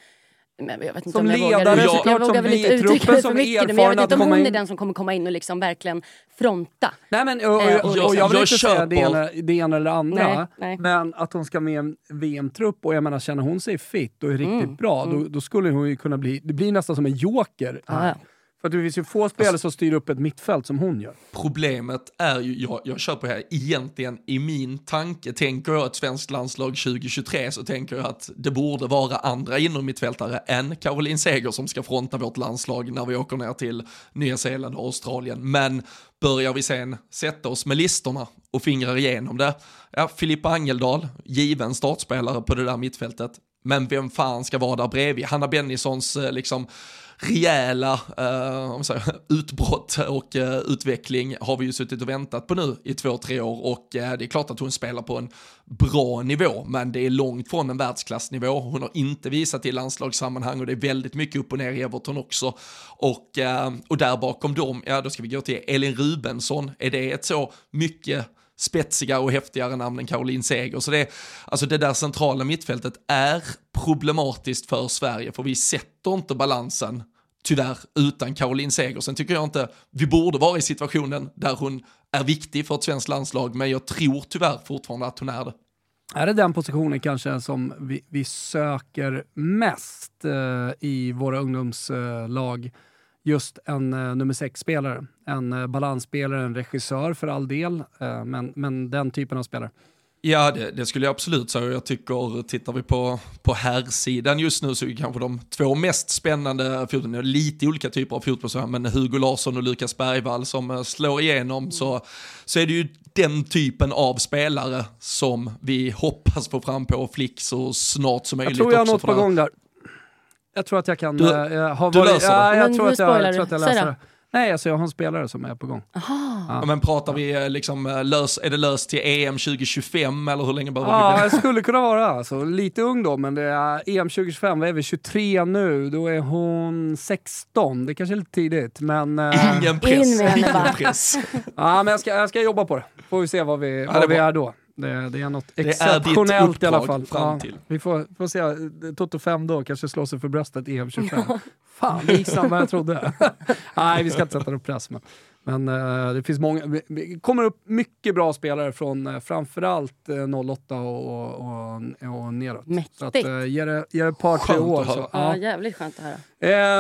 men jag vet inte Som om jag ledare vågar, såklart, jag som vågar väl inte uttrycka som för mycket men jag vet inte om hon komma är in- den som kommer komma in och liksom verkligen fronta. Nej men och, och, Eh, och, och och jag vill jag inte säga det ena, det ena eller det andra, Nej, nej. men att hon ska med i en VM-trupp och jag menar känner hon sig fit och är riktigt Mm, bra, Då, då skulle hon ju kunna bli, det blir nästan som en joker. Ja, ja. För att det finns ju få spelare som styr upp ett mittfält som hon gör. Problemet är ju, jag, jag köper här, egentligen i min tanke, tänker jag ett svenskt landslag 2023 så tänker jag att det borde vara andra innermittfältare än Caroline Seger som ska fronta vårt landslag när vi åker ner till Nya Zeeland och Australien. Men börjar vi sen sätta oss med listorna och fingrar igenom det, ja, Filippa Angeldal, given startspelare på det där mittfältet, men vem fan ska vara där bredvid? Hanna Bennissons eh, liksom rejäla eh, om säger, *laughs* utbrott och eh, utveckling har vi ju suttit och väntat på nu i två, tre år och eh, det är klart att hon spelar på en bra nivå men det är långt från en världsklassnivå. Hon har inte visat i landslagssammanhang och det är väldigt mycket upp och ner i Everton också. Och, eh, och där bakom dem, ja då ska vi gå till Elin Rubensson. Är det ett så mycket spetsigare och häftigare namn än Caroline Seger. Så det, alltså det där centrala mittfältet är problematiskt för Sverige, för vi sätter inte balansen tyvärr utan Caroline Seger. Sen tycker jag inte vi borde vara i situationen där hon är viktig för ett svenskt landslag, men jag tror tyvärr fortfarande att hon är det. Är det den positionen kanske som vi, vi söker mest eh, i våra ungdomslag? Just en eh, nummer sex-spelare. En eh, balansspelare, en regissör för all del, eh, men, men den typen av spelare. Ja, det, det, skulle jag absolut säga. Jag tycker, tittar vi på, på här just nu så är kanske de två mest spännande fotboll, lite olika typer av fotboll, men Hugo Larsson och Lukas Bergvall som eh, slår igenom så, så är det ju den typen av spelare som vi hoppas få fram på Flick så snart som möjligt. Jag tror jag har något på gång där. Jag tror att jag kan... Du, äh, ha du varit, löser ja, det? jag, Men tror att jag, jag tror att jag löser det. Nej, alltså jag har en spelare som är på gång. Aha. Ja, men pratar vi eh, liksom, eh, lös, är det löst till EM 2025 eller hur länge behöver vi Ja, bli? det skulle kunna vara. Alltså, lite ung då, men det är EM 2025, vad är vi? 23 nu, då är hon 16. Det kanske är lite tidigt, men... Ingen In press, med henne ingen press. ja, men jag ska, jag ska jobba på det. Får vi se vad vi, Ja, vad det vi är då. Det, det är något är exceptionellt i alla fall. Ja, vi får, får se. Toto 5 då kanske slår sig för bröstet EM 25. Fan, det gick snabbare än jag trodde. *laughs* Nej, vi ska inte sätta någon press. Men, men eh, det finns många, det kommer upp mycket bra spelare från uh, framförallt uh, 08 och, och, och, och neråt. Mäktigt. Så att, ge, det, ge det ett par, tre Skönt år. att höra. Så, Ja, ja. jävligt skönt att höra.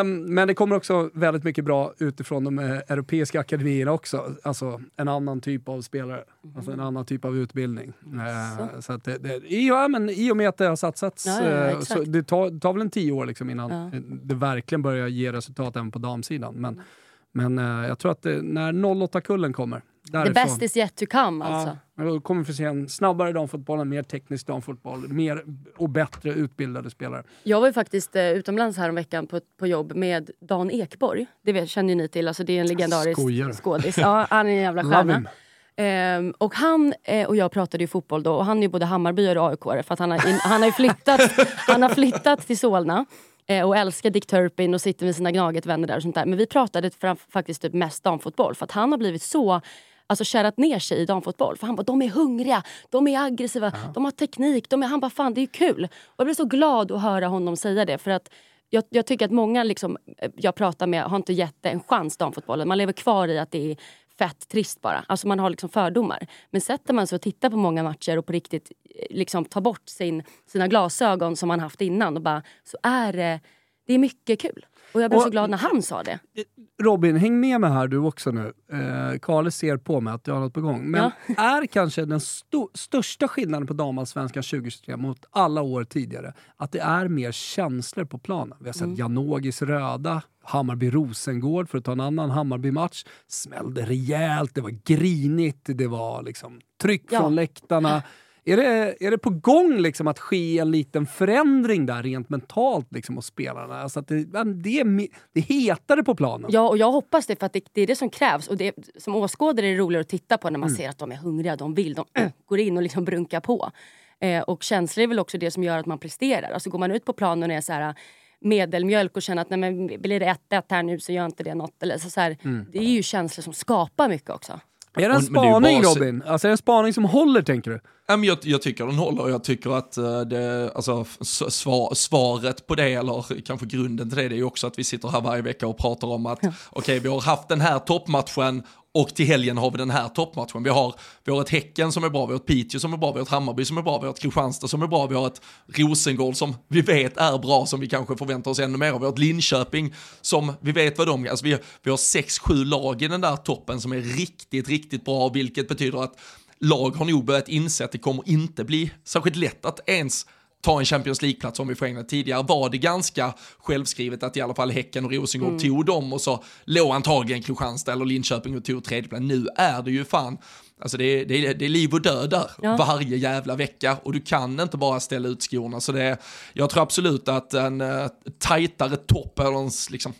Ehm, men det kommer också väldigt mycket bra utifrån de eh, europeiska akademierna också. Alltså en annan typ av spelare, alltså en annan typ av utbildning. Eh, så att det, det, ja, men I och med att det har satsats, Ja, ja, eh, så det tar, tar väl en tio år liksom innan Ja. eh, det verkligen börjar ge resultat även på damsidan. Men, men eh, jag tror att det, när 08-kullen kommer, The därifrån, best is yet to come alltså. Ja, då kommer vi få se en snabbare damfotboll, en mer teknisk damfotboll, mer och bättre utbildade spelare. Jag var ju faktiskt eh, utomlands här om veckan på, på jobb med Dan Ekborg. Det vet, känner ju ni till, alltså det är en legendarisk Skojar. skådis. Ja, han är en jävla *laughs* stjärna. Ehm, och han eh, och jag pratade ju fotboll då och han är ju både Hammarby och aik för att han har, in, han har flyttat, han har flyttat till Solna eh, och älskar Dick Turpin och sitter med sina Gnaget-vänner där och sånt där. Men vi pratade fram, faktiskt typ mest damfotboll för att han har blivit så Alltså kärat ner sig i damfotboll. För han bara, de är hungriga, de är aggressiva, de har teknik. De är, han bara, fan det är kul. Och jag blev så glad att höra honom säga det. För att jag, jag tycker att många liksom, eh, jag pratar med har inte gett det en chans, damfotbollen. Man lever kvar i att det är fett trist bara. Alltså man har liksom fördomar. Men sätter man sig och tittar på många matcher och på riktigt eh, liksom tar bort sin, sina glasögon som man haft innan och bara, så är det, det är mycket kul. Och jag blev Och- så glad när han sa det. Robin, häng med mig här du också nu. Eh, ser på mig att du har något på gång. Men *laughs* är kanske den sto- största skillnaden på damallsvenskan 2023 mot alla år tidigare att det är mer känslor på planen. Vi har sett Mm. Janogis röda, Hammarby-Rosengård för att ta en annan Hammarby-match. Smällde rejält, det var grinigt, det var liksom tryck Ja. från läktarna. *laughs* Är det, är det på gång liksom att ske en liten förändring där rent mentalt liksom hos spelarna? Alltså att det, det, är, det är hetare på planen. Ja, och jag hoppas det för att det, det är det som krävs. Och det, som åskådare är det roligare att titta på när man ser att de är hungriga, de vill, de *clears throat* går in och liksom brunkar på. Eh, och känslor är väl också det som gör att man presterar. Alltså går man ut på planen och är så här medelmjölk och känner att nej, men blir det 1-1 här nu så gör inte det något. Eller så, så här, Det är ju känslor som skapar mycket också. Är det en spaning Robin? Alltså är det en spaning som håller tänker du? Ja, men jag, jag tycker den håller och jag tycker att eh, det, alltså, svar, svaret på det, eller kanske grunden till det, det är ju också att vi sitter här varje vecka och pratar om att okej, vi har haft den här toppmatchen och till helgen har vi den här toppmatchen. Vi har, vi har ett Häcken som är bra, vi har ett Piteå som är bra, vi har ett Hammarby som är bra, vi har ett Kristianstad som är bra, vi har ett Rosengård som vi vet är bra, som vi kanske förväntar oss ännu mer av. Vi har ett Linköping som vi vet vad de är. Alltså vi, vi har sex, sju lag i den där toppen som är riktigt, riktigt bra, vilket betyder att lag har nog börjat inse att det kommer inte bli särskilt lätt att ens ta en Champions League-plats om vi får England. Tidigare var det ganska självskrivet att i alla fall Häcken och Rosengård tog dem och så låg antagligen Kristianstad eller Linköping och tog tredjeplats. Nu är det ju fan, alltså det är, det är, det är liv och död där Ja. varje jävla vecka och du kan inte bara ställa ut skorna. Så det är, jag tror absolut att en uh, tajtare topp eller en, liksom,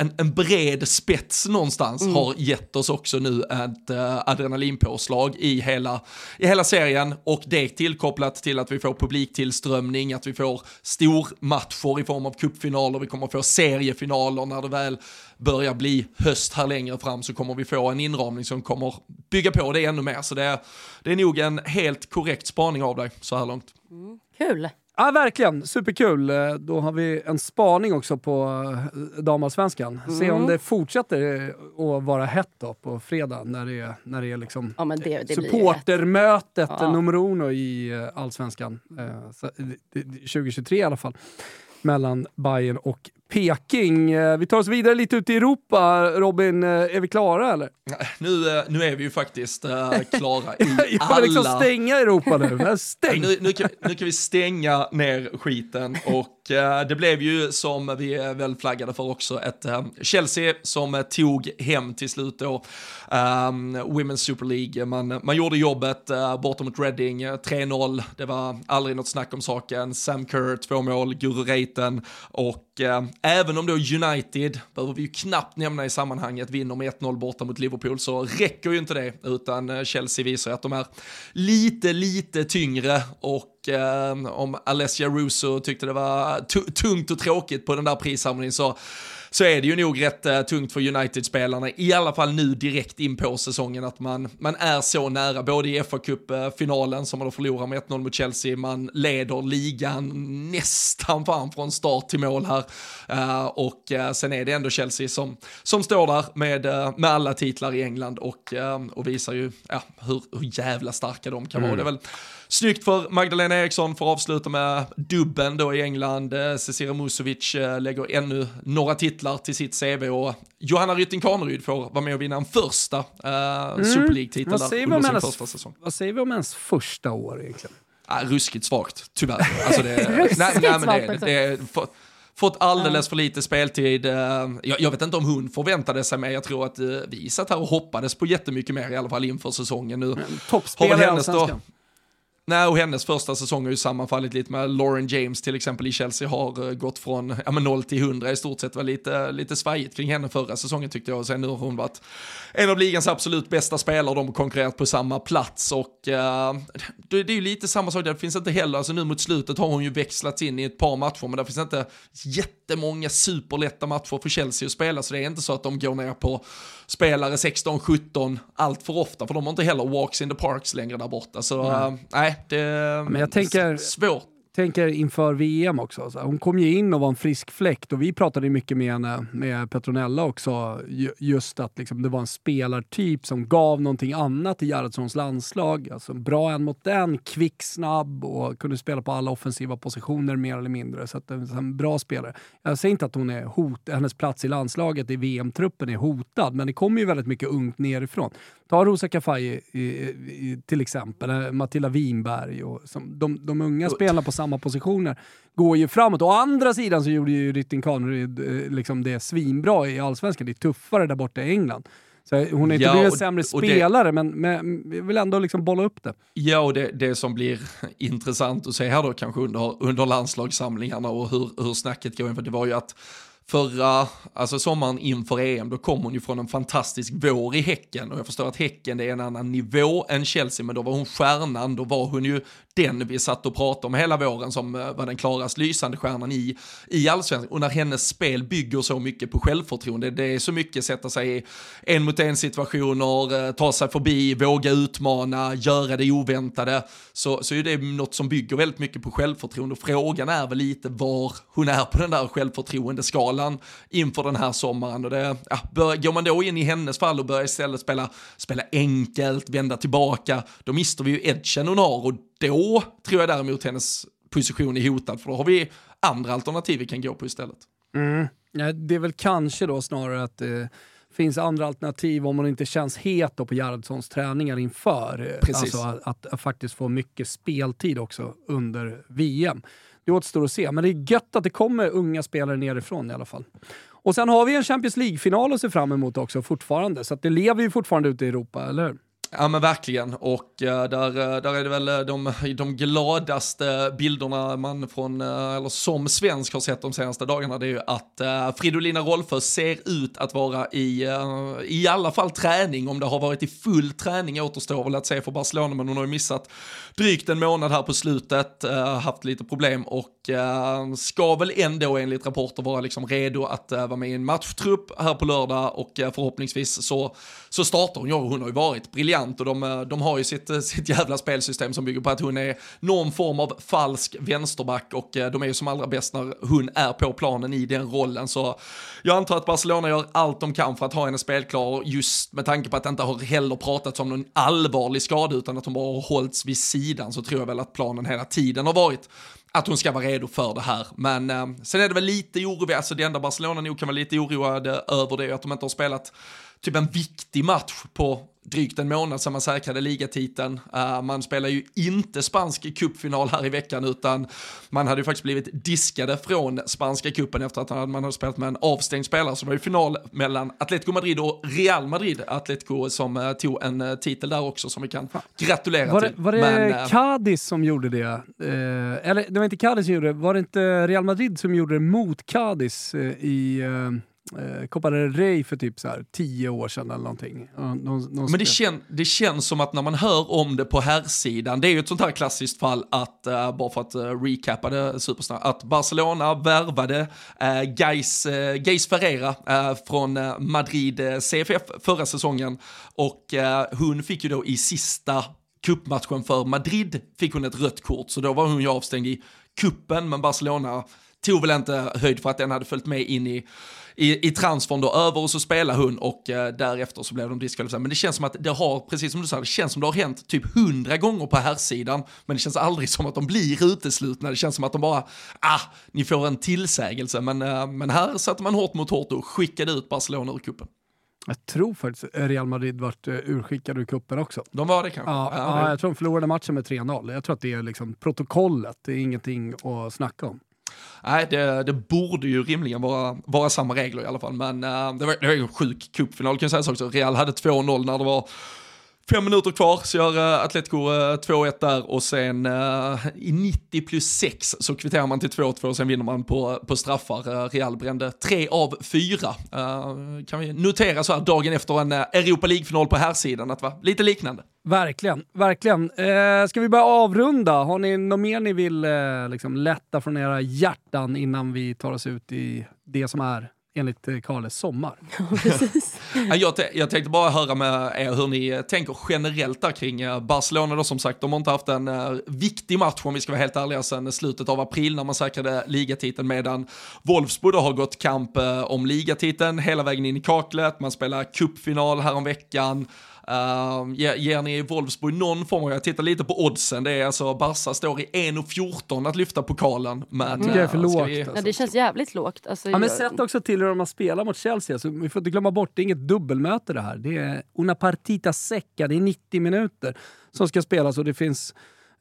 en, en bred spets någonstans har gett oss också nu ett uh, adrenalinpåslag i hela, i hela serien och det tillkopplat till att vi får publiktillströmning, att vi får stormatcher i form av cupfinaler, vi kommer få seriefinaler när det väl börjar bli höst här längre fram så kommer vi få en inramning som kommer bygga på det ännu mer. Så det är, det är nog en helt korrekt spaning av dig så här långt. Kul! Ja, verkligen. Superkul. Eh, Då har vi en spaning också på eh, damallsvenskan. Se Mm. om det fortsätter eh, att vara hett då på fredag när det är, när det är liksom Ja, det, det supportermötet Ja. nummer uno i allsvenskan. Eh, så, det- det- 2023 i alla fall. Mellan Bayern och Peking. Eh, vi tar oss vidare lite ut i Europa. Robin, eh, är vi klara eller? *laughs* Nu, eh, nu är vi ju faktiskt uh, klara i *laughs* Jag alla... vill liksom stänga Europa nu. Stäng! *laughs* Nu, nu, kan, nu kan vi stänga ner skiten och uh, det blev ju som vi är väl flaggade för också ett uh, Chelsea som tog hem till slut då um, Women's Super League. Man, man gjorde jobbet borta mot Reading, 3-0. Det var aldrig något snack om saken. Sam Kerr, två mål, Guru Reiten och Eh, även om då United, behöver vi ju knappt nämna i sammanhanget, vinner med 1-0 borta mot Liverpool så räcker ju inte det utan eh, Chelsea visar att de är lite, lite tyngre. Och eh, om Alessia Russo tyckte det var tungt och tråkigt på den där prissamlingen så så är det ju nog rätt uh, tungt för United-spelarna, i alla fall nu direkt in på säsongen, att man, man är så nära, både i fa Cup-finalen som man då förlorar med 1-0 mot Chelsea, man leder ligan nästan fan från start till mål här. Uh, och uh, sen är det ändå Chelsea som, som står där med, med alla titlar i England och, och visar ju ja, hur, hur jävla starka de kan mm. vara. Det väl Snyggt för Magdalena Eriksson för att avsluta med dubben då i England. Eh, Cecilia Musovic eh, lägger ännu några titlar till sitt CV och Johanna Rytting Kaneryd får vara med och vinna en första uh, mm. Super League-titel under sin första säsong. Vad säger vi om ens första år egentligen? Ah, ruskigt svagt, tyvärr. Alltså det, *laughs* ruskigt nej, nej, men det, det, det, för, fått alldeles för lite speltid. Jag, jag, vet inte om hon förväntade sig mer, jag tror att vi satt här och hoppades på jättemycket mer i alla fall inför säsongen. Nu Toppspelare i Allsvenskan. Nej, och hennes första säsong har ju sammanfallit lite med Lauren James till exempel i Chelsea har eh, gått från ja, 0 till 100 i stort sett. var lite, lite svajigt kring henne förra säsongen tyckte jag. Och sen nu har hon varit en av ligans absolut bästa spelare. De har konkurrerat på samma plats och uh, det, det, är ju lite samma sak. Det finns inte heller, alltså nu mot slutet har hon ju växlats in i ett par matcher, men det finns inte jättemånga superlätta matcher för Chelsea att spela, så det är inte så att de går ner på spelare 16-17 allt för ofta, för de har inte heller walks in the parks längre där borta. Så nej, det är Men jag tänker, svårt tänker inför VM också. Så hon kom ju in och var en frisk fläkt och vi pratade mycket med henne, med Petronella också, just att liksom det var en spelartyp som gav någonting annat i Gerhardssons landslag. Alltså bra en mot en, kvick, snabb och kunde spela på alla offensiva positioner mer eller mindre. Så att en bra spelare. Jag säger inte att hon är hot, hennes plats i landslaget i VM-truppen är hotad, men det kommer ju väldigt mycket ungt nerifrån. Ta Rosa Kafaji till exempel, eh, Matilda Winberg och som, de, de unga spelarna på samma positioner går ju framåt. Å andra sidan så gjorde ju Rytting Kaneryd eh, liksom det svinbra i Allsvenskan. Det är tuffare där borta i England. Så hon är inte ja, blivit en sämre spelare, det, men, men jag vill ändå liksom bolla upp det. Ja, och det, det som blir *laughs* intressant att se här då kanske under, under landslagssamlingarna och hur, hur snacket går, för det var ju att förra, alltså sommaren inför EM, då kom hon ju från en fantastisk vår i Häcken och jag förstår att Häcken det är en annan nivå än Chelsea, men då var hon stjärnan, då var hon ju den vi satt och pratade om hela våren som eh, var den klarast lysande stjärnan i, i allsvenskan. Och när hennes spel bygger så mycket på självförtroende, det är så mycket sätta sig i en mot en situationer, eh, ta sig förbi, våga utmana, göra det oväntade, så, så är det något som bygger väldigt mycket på självförtroende. Och frågan är väl lite var hon är på den där självförtroendeskalan inför den här sommaren. Och det, ja, bör, går man då in i hennes fall och börjar istället spela, spela enkelt, vända tillbaka, då mister vi ju edgen hon har och då tror jag däremot hennes position är hotad, för då har vi andra alternativ vi kan gå på istället. Mm. Ja, det är väl kanske då snarare att det finns andra alternativ om man inte känns het på Gerhardssons träningar inför. Precis. Alltså att, att, att, faktiskt få mycket speltid också under VM. Det återstår att se, men det är gött att det kommer unga spelare nerifrån i alla fall. Och sen har vi en Champions League-final att se fram emot också fortfarande, så det lever ju fortfarande ute i Europa, eller hur? Ja men verkligen. Och eh, där, eh, där är det väl eh, de, de gladaste bilderna man från, eller som svensk har sett de senaste dagarna det är ju att Fridolina Rolfö ser ut att vara i, i alla fall träning, om det har varit i full träning återstår. Väl att se för Barcelona men hon har ju missat drygt en månad här på slutet, haft lite problem. Och ska väl ändå enligt rapporter vara liksom redo att vara med i en matchtrupp här på lördag. Och förhoppningsvis så, så startar hon, ja hon har ju varit briljant och de, eh, de har ju sitt, eh, sitt jävla spelsystem som bygger på att hon är någon form av falsk vänsterback och eh, de är ju som allra bäst när hon är på planen i den rollen. Så jag antar att Barcelona gör allt de kan för att ha henne spelklar just med tanke på att det inte har heller pratats om någon allvarlig skada utan att hon bara har hållits vid sidan så tror jag väl att planen hela tiden har varit att hon ska vara redo för det här. Men eh, sen är det väl lite oroväckande, alltså det enda Barcelona nog kan vara lite oroade över det är att de inte har spelat typ en viktig match på drygt en månad sedan man säkrade ligatiteln. Uh, man spelar ju inte spansk cupfinal här i veckan utan man hade ju faktiskt blivit diskade från spanska kuppen efter att man hade spelat med en avstängd spelare. Så det var ju final mellan Atletico Madrid och Real Madrid. Atletico som uh, tog en uh, titel där också som vi kan gratulera var det, till. Var det Men, Cadiz som gjorde det? eller det var inte Cadiz som gjorde det, var det inte Real Madrid som gjorde det mot Cadiz i eh, Copa del Rey för typ så här tio år sedan eller någonting. Någon, någon Men det, kän, det känns som att när man hör om det på här sidan det är ju ett sånt här klassiskt fall att, uh, bara för att uh, recappa det supersnabbt, att Barcelona värvade uh, Gais, uh, Gais Ferreira uh, från Madrid CFF förra säsongen och hon fick ju då i sista kuppmatchen för Madrid fick hon ett rött kort, så då var hon ju avstängd i kuppen men Barcelona tog väl inte höjd för att den hade följt med in i i, i transfern då över och så spelar hon och eh, därefter så blev de diskvalificerade. Men det känns som att det har, precis som du sa, det känns som det har hänt typ hundra gånger på här sidan men det känns aldrig som att de blir uteslutna. Det känns som att de bara, ah, ni får en tillsägelse. Men, eh, men här satte man hårt mot hårt och skickade ut Barcelona ur kuppen. Jag tror faktiskt Real Madrid vart uh, urskickade ur kuppen också. De var det kanske? Ja, ja, ja, jag tror de förlorade matchen med 3-0. Jag tror att det är liksom protokollet, det är ingenting att snacka om. Nej, det, det, borde ju rimligen vara, vara samma regler i alla fall, men uh, det, var, det var en sjuk cupfinal kan jag säga också. Real hade 2-0 när det var Fem minuter kvar så gör uh, Atletico eh, uh, 2-1 där och sen uh, i 90 plus 6 så kvitterar man till 2-2 och sen vinner man på, på straffar. Real brände 3 av 4. kan vi notera så här dagen efter en Europa League-final på här sidan att va, lite liknande. Verkligen, verkligen. Eh, ska vi börja avrunda? Har ni något mer ni vill eh, liksom lätta från era hjärtan innan vi tar oss ut i det som är enligt eh, Karles sommar. *laughs* jag, jag tänkte bara höra med er hur ni tänker generellt där kring eh, Barcelona då som sagt. De har inte haft en uh, viktig match om vi ska vara helt ärliga sedan slutet av april när man säkrade ligatiteln medan Wolfsburg har gått kamp uh, om ligatiteln hela vägen in i kaklet. Man spelar cupfinal häromveckan. Uh, ger, ger ni Wolfsburg någon form, jag tittar lite på oddsen, det är alltså Barca står i 1,14 att lyfta pokalen. Men, det är för lågt. Vi... Ja, det känns jävligt lågt. Alltså, ja, men sätt också till hur de har spelat mot Chelsea, alltså, vi får inte glömma bort, det är inget dubbelmöte det här. Det är una partita secca, det är 90 minuter som ska spelas och det finns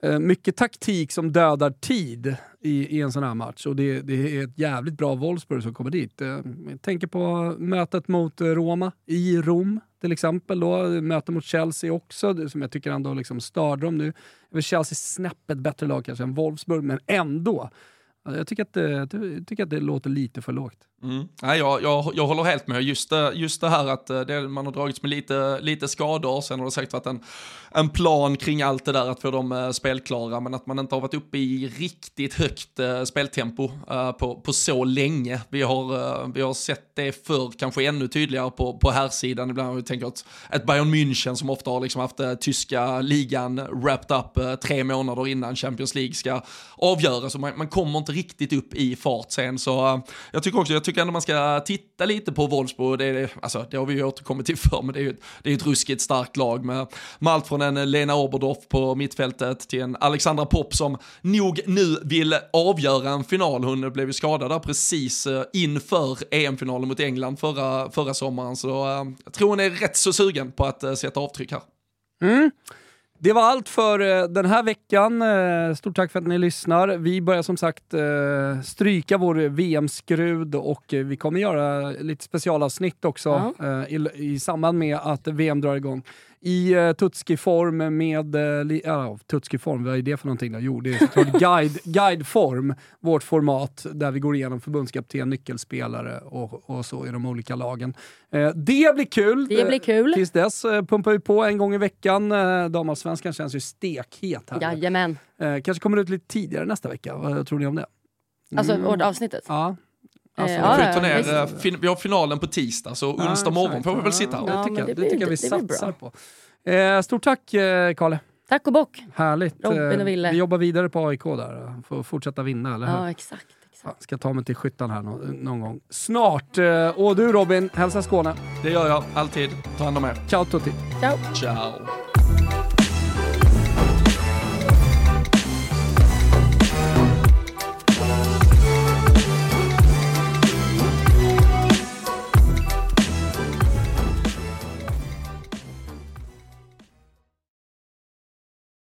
eh, mycket taktik som dödar tid i, i en sån här match. Och det, det är ett jävligt bra Wolfsburg som kommer dit. Eh, jag tänker på mötet mot Roma i Rom till exempel. Då. Möte mot Chelsea också, som jag tycker ändå liksom störde dem nu. Chelsea snäppet bättre lag kanske än Wolfsburg, men ändå. Jag tycker att jag tycker att det låter lite för lågt. Mm. Nej, jag, jag, jag håller helt med. Just det, just det här att eh, det, man har dragits med lite, lite skador, sen har det säkert varit en, en plan kring allt det där att få dem eh, spelklara, men att man inte har varit uppe i riktigt högt eh, speltempo på, på så länge. Vi har, vi har sett det förr, kanske ännu tydligare på, på här sidan ibland. Vi tänker att ett Bayern München som ofta har liksom haft tyska ligan wrapped up tre månader innan Champions League ska avgöras, och man, man kommer inte riktigt upp i fart sen. Så jag tycker också, jag tycker tycker ändå man ska titta lite på Wolfsburg. Det, är, alltså, det har vi ju återkommit till förr, men det är ju det är ett ruskigt starkt lag med, med allt från en Lena Oberdorf på mittfältet till en Alexandra Popp som nog nu vill avgöra en final. Hon blev ju skadad där precis eh, inför EM-finalen mot England förra, förra sommaren, så eh, jag tror hon är rätt så sugen på att eh, sätta avtryck här. Mm. Det var allt för eh, den här veckan. Eh, stort tack för att ni lyssnar. Vi börjar som sagt eh, stryka vår VM-skrud och vi kommer göra lite specialavsnitt också ja. i, i samband med att VM drar igång i uh, Tutski-form med... Uh, ja, Tutski-form, vad är det för någonting då? Jo, det är såklart *laughs* guide, guideform, vårt format där vi går igenom förbundskapten, nyckelspelare och, och så i de olika lagen. Uh, det blir kul! Det blir kul! Tills dess uh, pumpar vi på en gång i veckan. Uh, Damallsvenskan känns ju stekhet här. Jajamän! Uh, kanske kommer ut lite tidigare nästa vecka, vad tror ni om det? Alltså mm. avsnittet? Ja. Alltså, ja, vi, ner, fin, vi har finalen på tisdag, så onsdag morgon får vi väl sitta här. Ja, det tycker, det, det tycker jag vi satsar på. Eh, stort tack eh, Kalle. Tack och bock. Härligt. Robin och Eh, Ville. Vi jobbar vidare på AIK där. Får fortsätta vinna, eller hur? Ja, exakt. Exakt. ska ta mig till skyttan här nå- någon gång. Snart! Eh, och du Robin, hälsa Skåne. Det gör jag alltid. Ta hand om er. Ciao tutti. Ciao. Ciao.